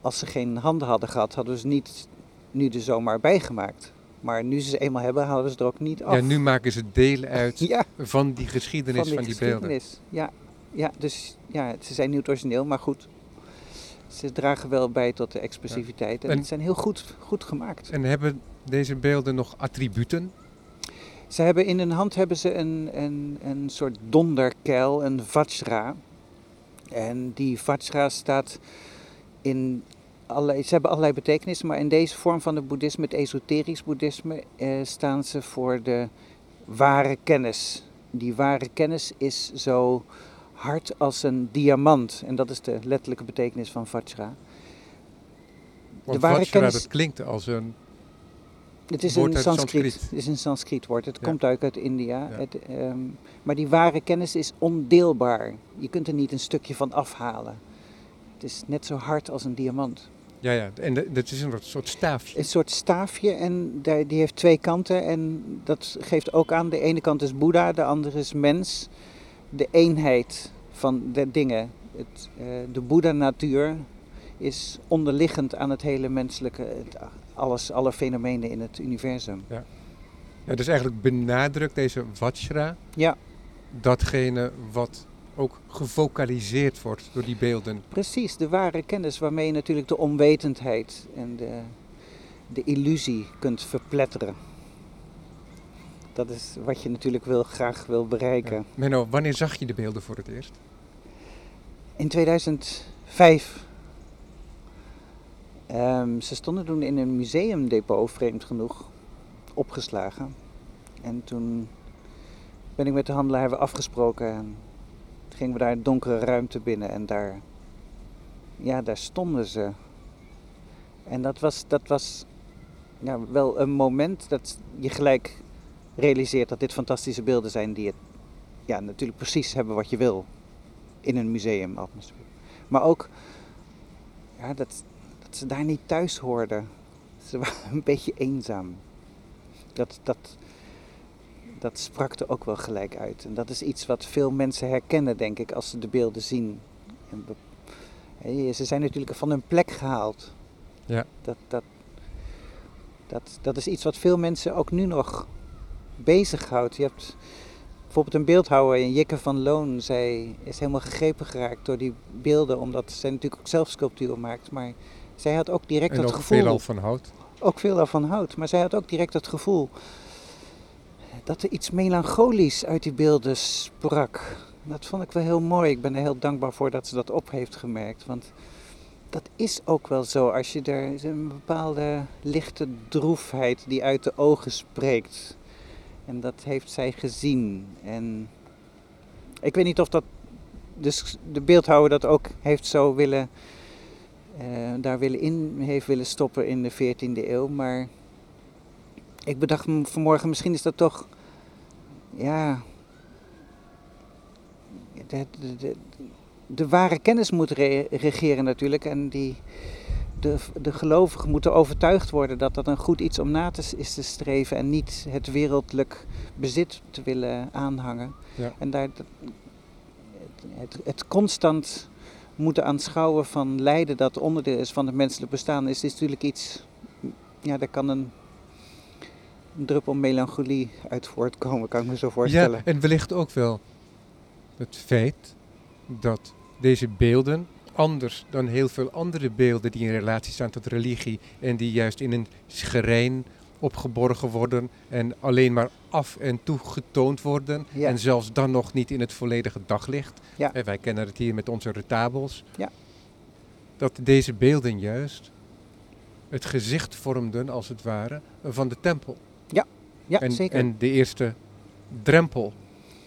als ze geen handen hadden gehad, hadden ze niet nu de zomaar bijgemaakt. Maar nu ze ze eenmaal hebben, halen ze er ook niet af. Ja, nu maken ze deel uit Ja, van die geschiedenis van die, beelden. geschiedenis. Ja, ja, dus ja, ze zijn niet origineel, maar goed. Ze dragen wel bij tot de expressiviteit. En, En- het zijn heel goed, goed gemaakt. En hebben deze beelden nog attributen? Ze hebben in hun hand hebben ze een, een, een soort donderkeil, een vajra. En die vajra staat in allerlei, ze hebben allerlei betekenissen, maar in deze vorm van het boeddhisme, het esoterisch boeddhisme, eh, staan ze voor de ware kennis. Die ware kennis is zo hard als een diamant. En dat is de letterlijke betekenis van vajra. Want ware Vajra, kennis- dat klinkt als een... Het is een Sanskriet. Het is een Sanskriet woord. Het Ja. komt uit, uit India. Ja. Het, ehm, maar die ware kennis is ondeelbaar. Je kunt er niet een stukje van afhalen. Het is net zo hard als een diamant. Ja, ja, en de- dat is een soort staafje. Een soort staafje en die heeft twee kanten. En dat geeft ook aan, de ene kant is Boeddha, de andere is mens. De eenheid van de dingen. Het, eh, de Boeddha-natuur is onderliggend aan het hele menselijke, het, alles, alle fenomenen in het universum. Ja, dus eigenlijk benadrukt deze Vajra Ja. datgene wat ook gefocaliseerd wordt door die beelden. Precies, de ware kennis waarmee je natuurlijk de onwetendheid en de, de illusie kunt verpletteren. Dat is wat je natuurlijk wil, graag wil bereiken. Ja. Menno, wanneer zag je de beelden voor het eerst? In 2005. Ehm, ze stonden toen in een museumdepot, vreemd genoeg, opgeslagen. En toen ben ik met de handelaar hebben we afgesproken en toen gingen we daar een donkere ruimte binnen en daar, ja, daar stonden ze. En dat was, dat was ja, wel een moment dat je gelijk realiseert dat dit fantastische beelden zijn die het ja, natuurlijk precies hebben wat je wil in een museumatmosfeer. Maar ook ja, dat, dat ze daar niet thuis hoorden. Ze waren een beetje eenzaam. Dat, dat, dat sprak er ook wel gelijk uit. En dat is iets wat veel mensen herkennen, denk ik, als ze de beelden zien. En ze zijn natuurlijk van hun plek gehaald. Ja. Dat, dat, dat, dat is iets wat veel mensen ook nu nog bezighoudt. Je hebt bijvoorbeeld een beeldhouwer, Jikke van Loon, zij is helemaal gegrepen geraakt door die beelden, omdat zij natuurlijk ook zelf sculptuur maakt. Maar zij had ook direct En het ook gevoel, veelal van hout. ook veel daarvan houdt, maar zij had ook direct het gevoel dat er iets melancholisch uit die beelden sprak. Dat vond ik wel heel mooi. Ik ben er heel dankbaar voor dat ze dat op heeft gemerkt. Want dat is ook wel zo. Als je er een bepaalde lichte droefheid die uit de ogen spreekt. En dat heeft zij gezien. En ik weet niet of dat dus de beeldhouwer dat ook heeft zo willen, eh, daar willen in heeft willen stoppen in de 14e eeuw. Maar ik bedacht me vanmorgen, misschien is dat toch, ja, de, de, ware kennis moet re- regeren natuurlijk. En die, de, de gelovigen moeten overtuigd worden dat dat een goed iets om na te, is te streven en niet het wereldlijk bezit te willen aanhangen. Ja. En daar, het, het constant moeten aanschouwen van lijden dat onderdeel is van het menselijk bestaan, is, is natuurlijk iets, ja, daar kan een, een druppel melancholie uit voortkomen, kan ik me zo voorstellen. Ja, en wellicht ook wel het feit dat deze beelden, anders dan heel veel andere beelden die in relatie staan tot religie en die juist in een schrijn opgeborgen worden en alleen maar af en toe getoond worden Ja. en zelfs dan nog niet in het volledige daglicht. Ja. En wij kennen het hier met onze retabels. Ja. Dat deze beelden juist het gezicht vormden, als het ware, van de tempel. Ja, en, zeker. en de eerste drempel.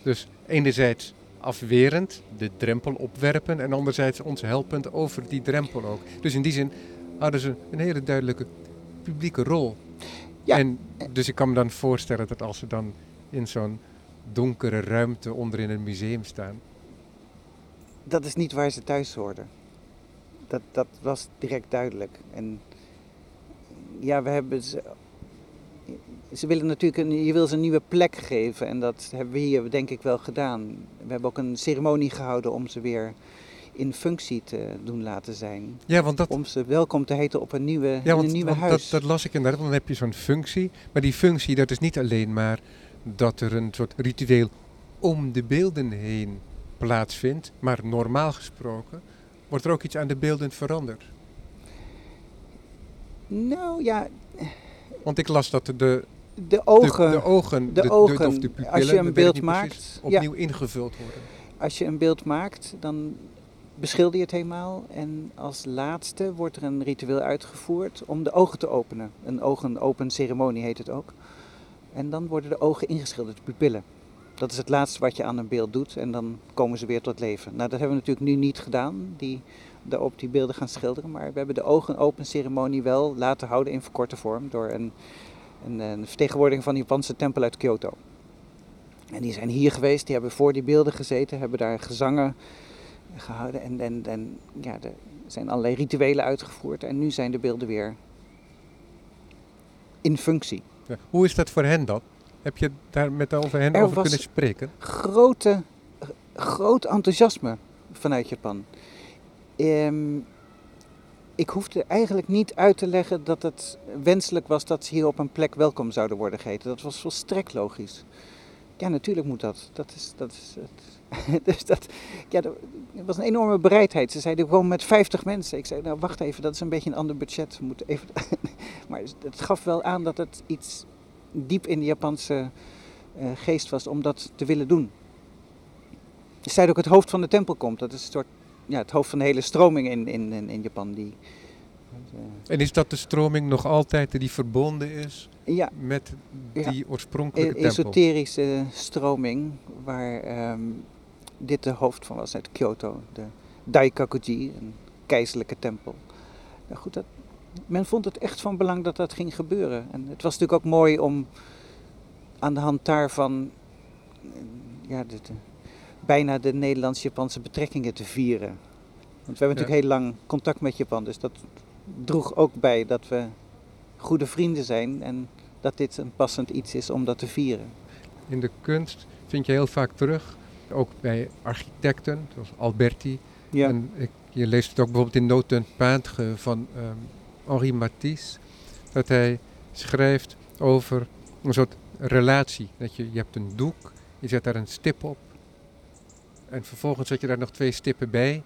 Dus enerzijds afwerend, de drempel opwerpen en anderzijds ons helpend over die drempel ook. Dus in die zin hadden ze een hele duidelijke publieke rol. Ja. En dus ik kan me dan voorstellen dat als ze dan in zo'n donkere ruimte onderin een museum staan. dat is niet waar ze thuis hoorden. Dat, dat was direct duidelijk. En ja, we hebben ze. Ze willen natuurlijk een, je wil ze een nieuwe plek geven en dat hebben we hier denk ik wel gedaan. We hebben ook een ceremonie gehouden om ze weer in functie te doen laten zijn. Ja, want dat, Om ze welkom te heten op een nieuwe, ja, want, een nieuwe huis. Dat, dat las ik inderdaad, dan heb je zo'n functie. Maar die functie, dat is niet alleen maar dat er een soort ritueel om de beelden heen plaatsvindt. Maar normaal gesproken wordt er ook iets aan de beelden veranderd. Nou ja, Want ik las dat de, de, ogen. de ogen, de de, ogen, of de pupillen, als je een beeld maakt, precies, ja. opnieuw ingevuld worden. Als je een beeld maakt, dan beschilder je het helemaal. En als laatste wordt er een ritueel uitgevoerd om de ogen te openen. Een ogen-open ceremonie heet het ook. En dan worden de ogen ingeschilderd, de pupillen. Dat is het laatste wat je aan een beeld doet en dan komen ze weer tot leven. Nou, dat hebben we natuurlijk nu niet gedaan, die, daarop die beelden gaan schilderen. Maar we hebben de ogen-open ceremonie wel laten houden in verkorte vorm door een, een, een vertegenwoordiging van de Japanse tempel uit Kyoto. En die zijn hier geweest, die hebben voor die beelden gezeten, hebben daar gezangen gehouden. En, en, en ja, er zijn allerlei rituelen uitgevoerd. En nu zijn de beelden weer in functie. Ja. Hoe is dat voor hen dan? Heb je daar met over hen Er over kunnen spreken? Grote, groot enthousiasme vanuit Japan. Ehm, ik hoefde eigenlijk niet uit te leggen dat het wenselijk was dat ze hier op een plek welkom zouden worden geheten. Dat was volstrekt logisch. Ja, natuurlijk moet dat. Dat is, dat is het. dus dat, ja, er was een enorme bereidheid. Ze zeiden, komen met 50 mensen. Ik zei, nou wacht even, dat is een beetje een ander budget. We moeten even... maar het gaf wel aan dat het iets diep in de Japanse eh, geest was om dat te willen doen. Ze zeiden ook het hoofd van de tempel komt. Dat is een soort, ja, het hoofd van de hele stroming in, in, in, Japan. Die, En is dat de stroming nog altijd die verbonden is ja, met die e- oorspronkelijke tempel? esoterische stroming waar ehm, dit de hoofd van was uit Kyoto. De Daikakuji, een keizerlijke tempel. Nou goed, dat, men vond het echt van belang dat dat ging gebeuren. En het was natuurlijk ook mooi om aan de hand daarvan ja, de, de- bijna de Nederlands-Japanse betrekkingen te vieren. Want we hebben Ja. natuurlijk heel lang contact met Japan, dus dat droeg ook bij dat we goede vrienden zijn en dat dit een passend iets is om dat te vieren. In de kunst vind je heel vaak terug, ook bij architecten, zoals Alberti. Ja, En ik, je leest het ook bijvoorbeeld in Note d'un Peintre van ehm, Henri Matisse, dat hij schrijft over een soort relatie. Dat je, je hebt een doek, je zet daar een stip op en vervolgens zet je daar nog twee stippen bij.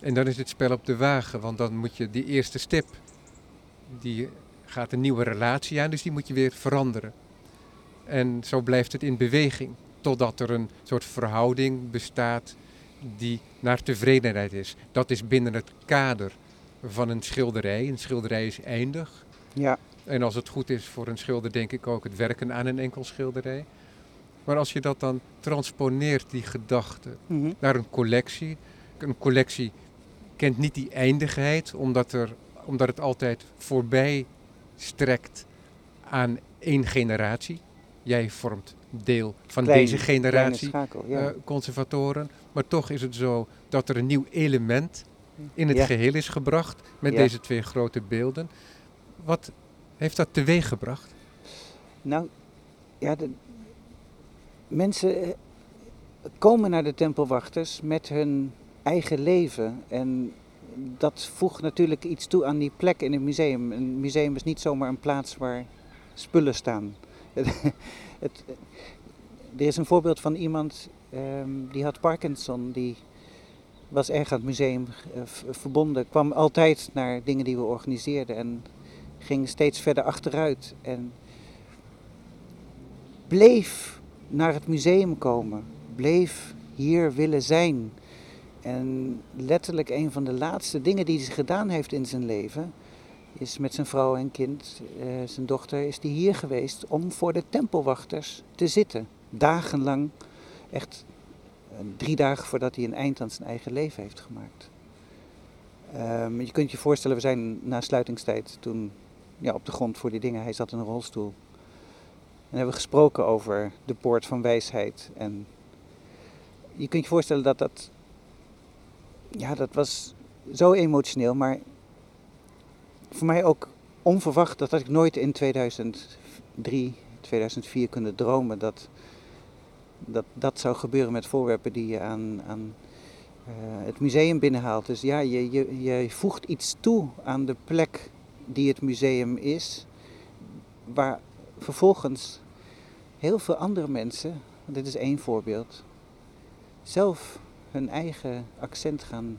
En dan is het spel op de wagen, want dan moet je die eerste stip, die gaat een nieuwe relatie aan, dus die moet je weer veranderen. En zo blijft het in beweging, totdat er een soort verhouding bestaat die naar tevredenheid is. Dat is binnen het kader van een schilderij. Een schilderij is eindig. ja, En als het goed is voor een schilder, denk ik ook het werken aan een enkel schilderij. Maar als je dat dan transponeert, die gedachte, mhm, naar een collectie. Een collectie kent niet die eindigheid, omdat, er, omdat het altijd voorbij strekt aan één generatie. Jij vormt deel van deze generatie schakel, ja. eh, conservatoren. Maar toch is het zo dat er een nieuw element in het Ja. geheel is gebracht met Ja. deze twee grote beelden. Wat heeft dat teweeg gebracht? Nou, ja, de mensen eh, komen naar de tempelwachters met hun eigen leven. En dat voegt natuurlijk iets toe aan die plek in het museum. Een museum is niet zomaar een plaats waar spullen staan. het, er is een voorbeeld van iemand ehm, die had Parkinson, die was erg aan het museum eh, verbonden, kwam altijd naar dingen die we organiseerden en ging steeds verder achteruit. En bleef naar het museum komen, bleef hier willen zijn. En letterlijk een van de laatste dingen die hij gedaan heeft in zijn leven, is met zijn vrouw en kind, eh, zijn dochter, is hij hier geweest om voor de tempelwachters te zitten. Dagenlang, echt eh, drie dagen voordat hij een eind aan zijn eigen leven heeft gemaakt. Ehm, je kunt je voorstellen, we zijn na sluitingstijd toen ja, op de grond voor die dingen. Hij zat in een rolstoel. En hebben we gesproken over de poort van wijsheid. En je kunt je voorstellen dat dat. Ja, dat was zo emotioneel, maar voor mij ook onverwacht. Dat had ik nooit in 2003, 2004 kunnen dromen. Dat dat, dat zou gebeuren met voorwerpen die je aan, aan het museum binnenhaalt. Dus ja, je, je, je voegt iets toe aan de plek die het museum is, waar vervolgens heel veel andere mensen, dit is één voorbeeld, zelf hun eigen accent gaan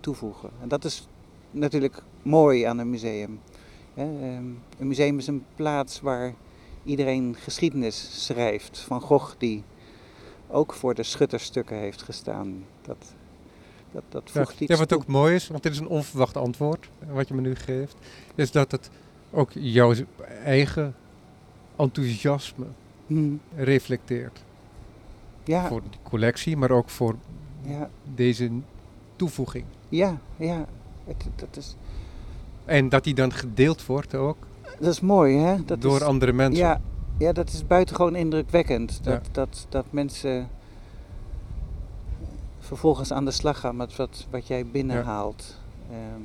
toevoegen. En dat is natuurlijk mooi aan een museum. Ehm, een museum is een plaats waar iedereen geschiedenis schrijft. Van Gogh die ook voor de schutterstukken heeft gestaan. Dat, dat, dat voegt ja, iets Ja, wat ook mooi is, want dit is een onverwacht antwoord wat je me nu geeft, is dat het ook jouw eigen enthousiasme hmm. reflecteert. Ja. Voor die collectie, maar ook voor ja. deze toevoeging. Ja, ja. dat is... En dat die dan gedeeld wordt ook. Dat is mooi, hè? Dat door is, andere mensen. Ja, ja, dat is buitengewoon indrukwekkend. Dat, dat, dat mensen vervolgens aan de slag gaan met wat, wat jij binnenhaalt. Ja. Ehm,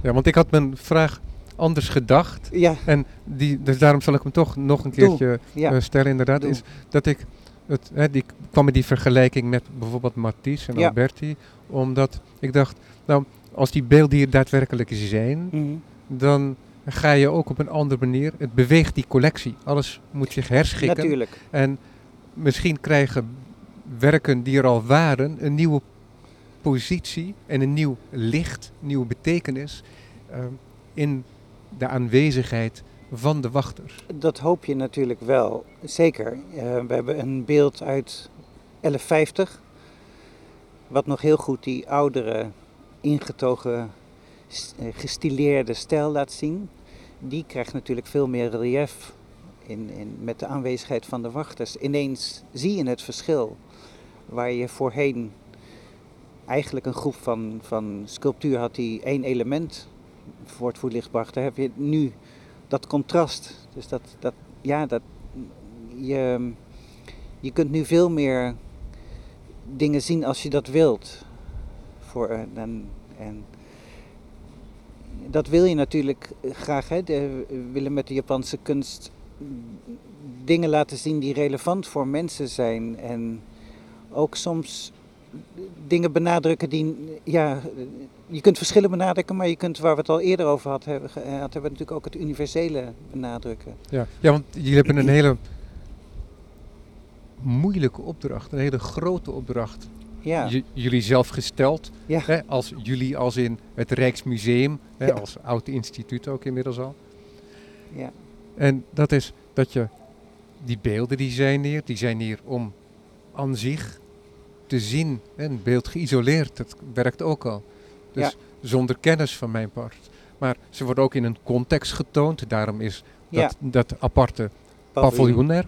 ja, want ik had mijn vraag anders gedacht. Ja. En die, dus daarom zal ik hem toch nog een keertje ja. stellen, inderdaad. Is dat ik het, hè, die kwam met die vergelijking met bijvoorbeeld Matisse en Alberti. Omdat ik dacht, nou, als die beelden hier daadwerkelijk zijn, mhm. dan ga je ook op een andere manier. Het beweegt die collectie. Alles moet zich herschikken. Natuurlijk. En misschien krijgen werken die er al waren een nieuwe positie en een nieuw licht, nieuwe betekenis uh, in de aanwezigheid van de wachter. Dat hoop je natuurlijk wel, zeker. Uh, we hebben een beeld uit 1150, wat nog heel goed die oudere, ingetogen, eh, gestileerde stijl laat zien. Die krijgt natuurlijk veel meer relief in, in, met de aanwezigheid van de wachters. Ineens zie je het verschil, waar je voorheen eigenlijk een groep van, van sculptuur had die één element voor het bracht. Dan heb je nu dat contrast. Dus dat, dat ja, dat, je, je kunt nu veel meer dingen zien als je dat wilt. Voor, en, en dat wil je natuurlijk graag. Hè? We willen met de Japanse kunst dingen laten zien die relevant voor mensen zijn. En ook soms dingen benadrukken die, ja, je kunt verschillen benadrukken, maar je kunt, waar we het al eerder over hadden, hebben, hebben we natuurlijk ook het universele benadrukken. Ja, ja want jullie hebben een hele moeilijke opdracht, een hele grote opdracht. Ja. jullie zelf gesteld, ja. hè, als jullie als in het Rijksmuseum, hè, ja. als oud instituut ook inmiddels al. Ja. En dat is dat je die beelden die zijn hier, die zijn hier om aan zich te zien. Een beeld geïsoleerd, dat werkt ook al. Dus zonder kennis van mijn part. Maar ze worden ook in een context getoond. Daarom is dat, dat aparte paviljoen er.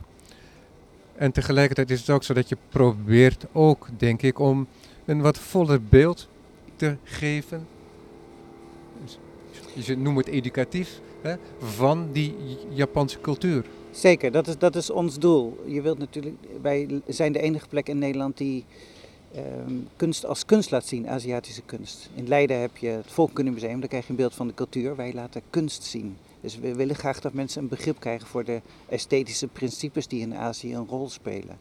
En tegelijkertijd is het ook zo dat je probeert ook, denk ik, om een wat voller beeld te geven. Je noemt het educatief, hè, van die Japanse cultuur. Zeker, dat is, dat is ons doel. Je wilt natuurlijk, wij zijn de enige plek in Nederland die ehm, kunst als kunst laat zien, Aziatische kunst. In Leiden heb je het Volkenkundemuseum, daar krijg je een beeld van de cultuur. Wij laten kunst zien. Dus we willen graag dat mensen een begrip krijgen voor de esthetische principes die in Azië een rol spelen.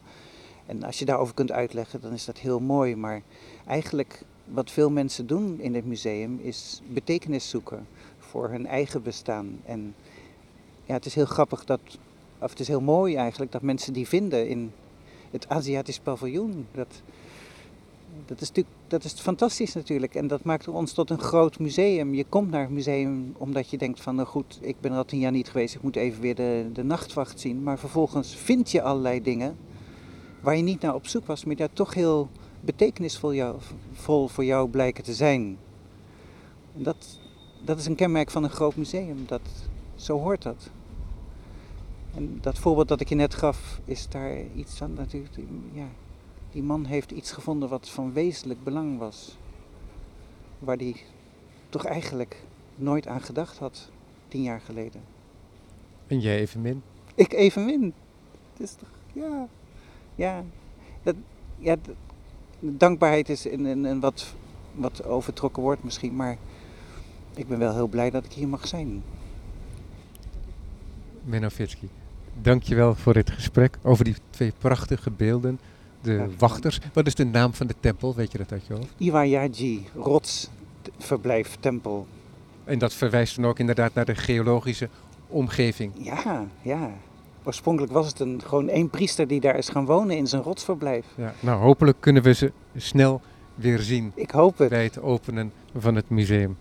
En als je daarover kunt uitleggen, dan is dat heel mooi. Maar eigenlijk wat veel mensen doen in het museum is betekenis zoeken voor hun eigen bestaan. En ja, het is heel grappig dat het is heel mooi eigenlijk dat mensen die vinden in het Aziatisch paviljoen. Dat, dat, is natuurlijk, dat is fantastisch natuurlijk. En dat maakt ons tot een groot museum. Je komt naar het museum omdat je denkt van, nou goed, ik ben er al tien jaar niet geweest, ik moet even weer de, de nachtwacht zien. Maar vervolgens vind je allerlei dingen waar je niet naar op zoek was, maar die toch heel betekenisvol jou, vol voor jou blijken te zijn. En dat, dat is een kenmerk van een groot museum. Dat, zo hoort dat. En dat voorbeeld dat ik je net gaf, is daar iets van natuurlijk. Ja, die man heeft iets gevonden wat van wezenlijk belang was. Waar hij toch eigenlijk nooit aan gedacht had, tien jaar geleden. En jij evenmin? Ik evenmin. Het is toch, ja. Ja, dat, ja dankbaarheid is een, een, een wat, wat overtrokken woord misschien, maar ik ben wel heel blij dat ik hier mag zijn. Menno Fitski, dankjewel voor dit gesprek over die twee prachtige beelden de wachters. Wat is de naam van de tempel? Weet je dat uit je hoofd? Iwayaji, rotsverblijf, tempel. En dat verwijst dan ook inderdaad naar de geologische omgeving. Ja, ja. Oorspronkelijk was het een, gewoon één priester die daar is gaan wonen in zijn rotsverblijf. Ja, nou, hopelijk kunnen we ze snel weer zien Ik hoop het. bij het openen van het museum.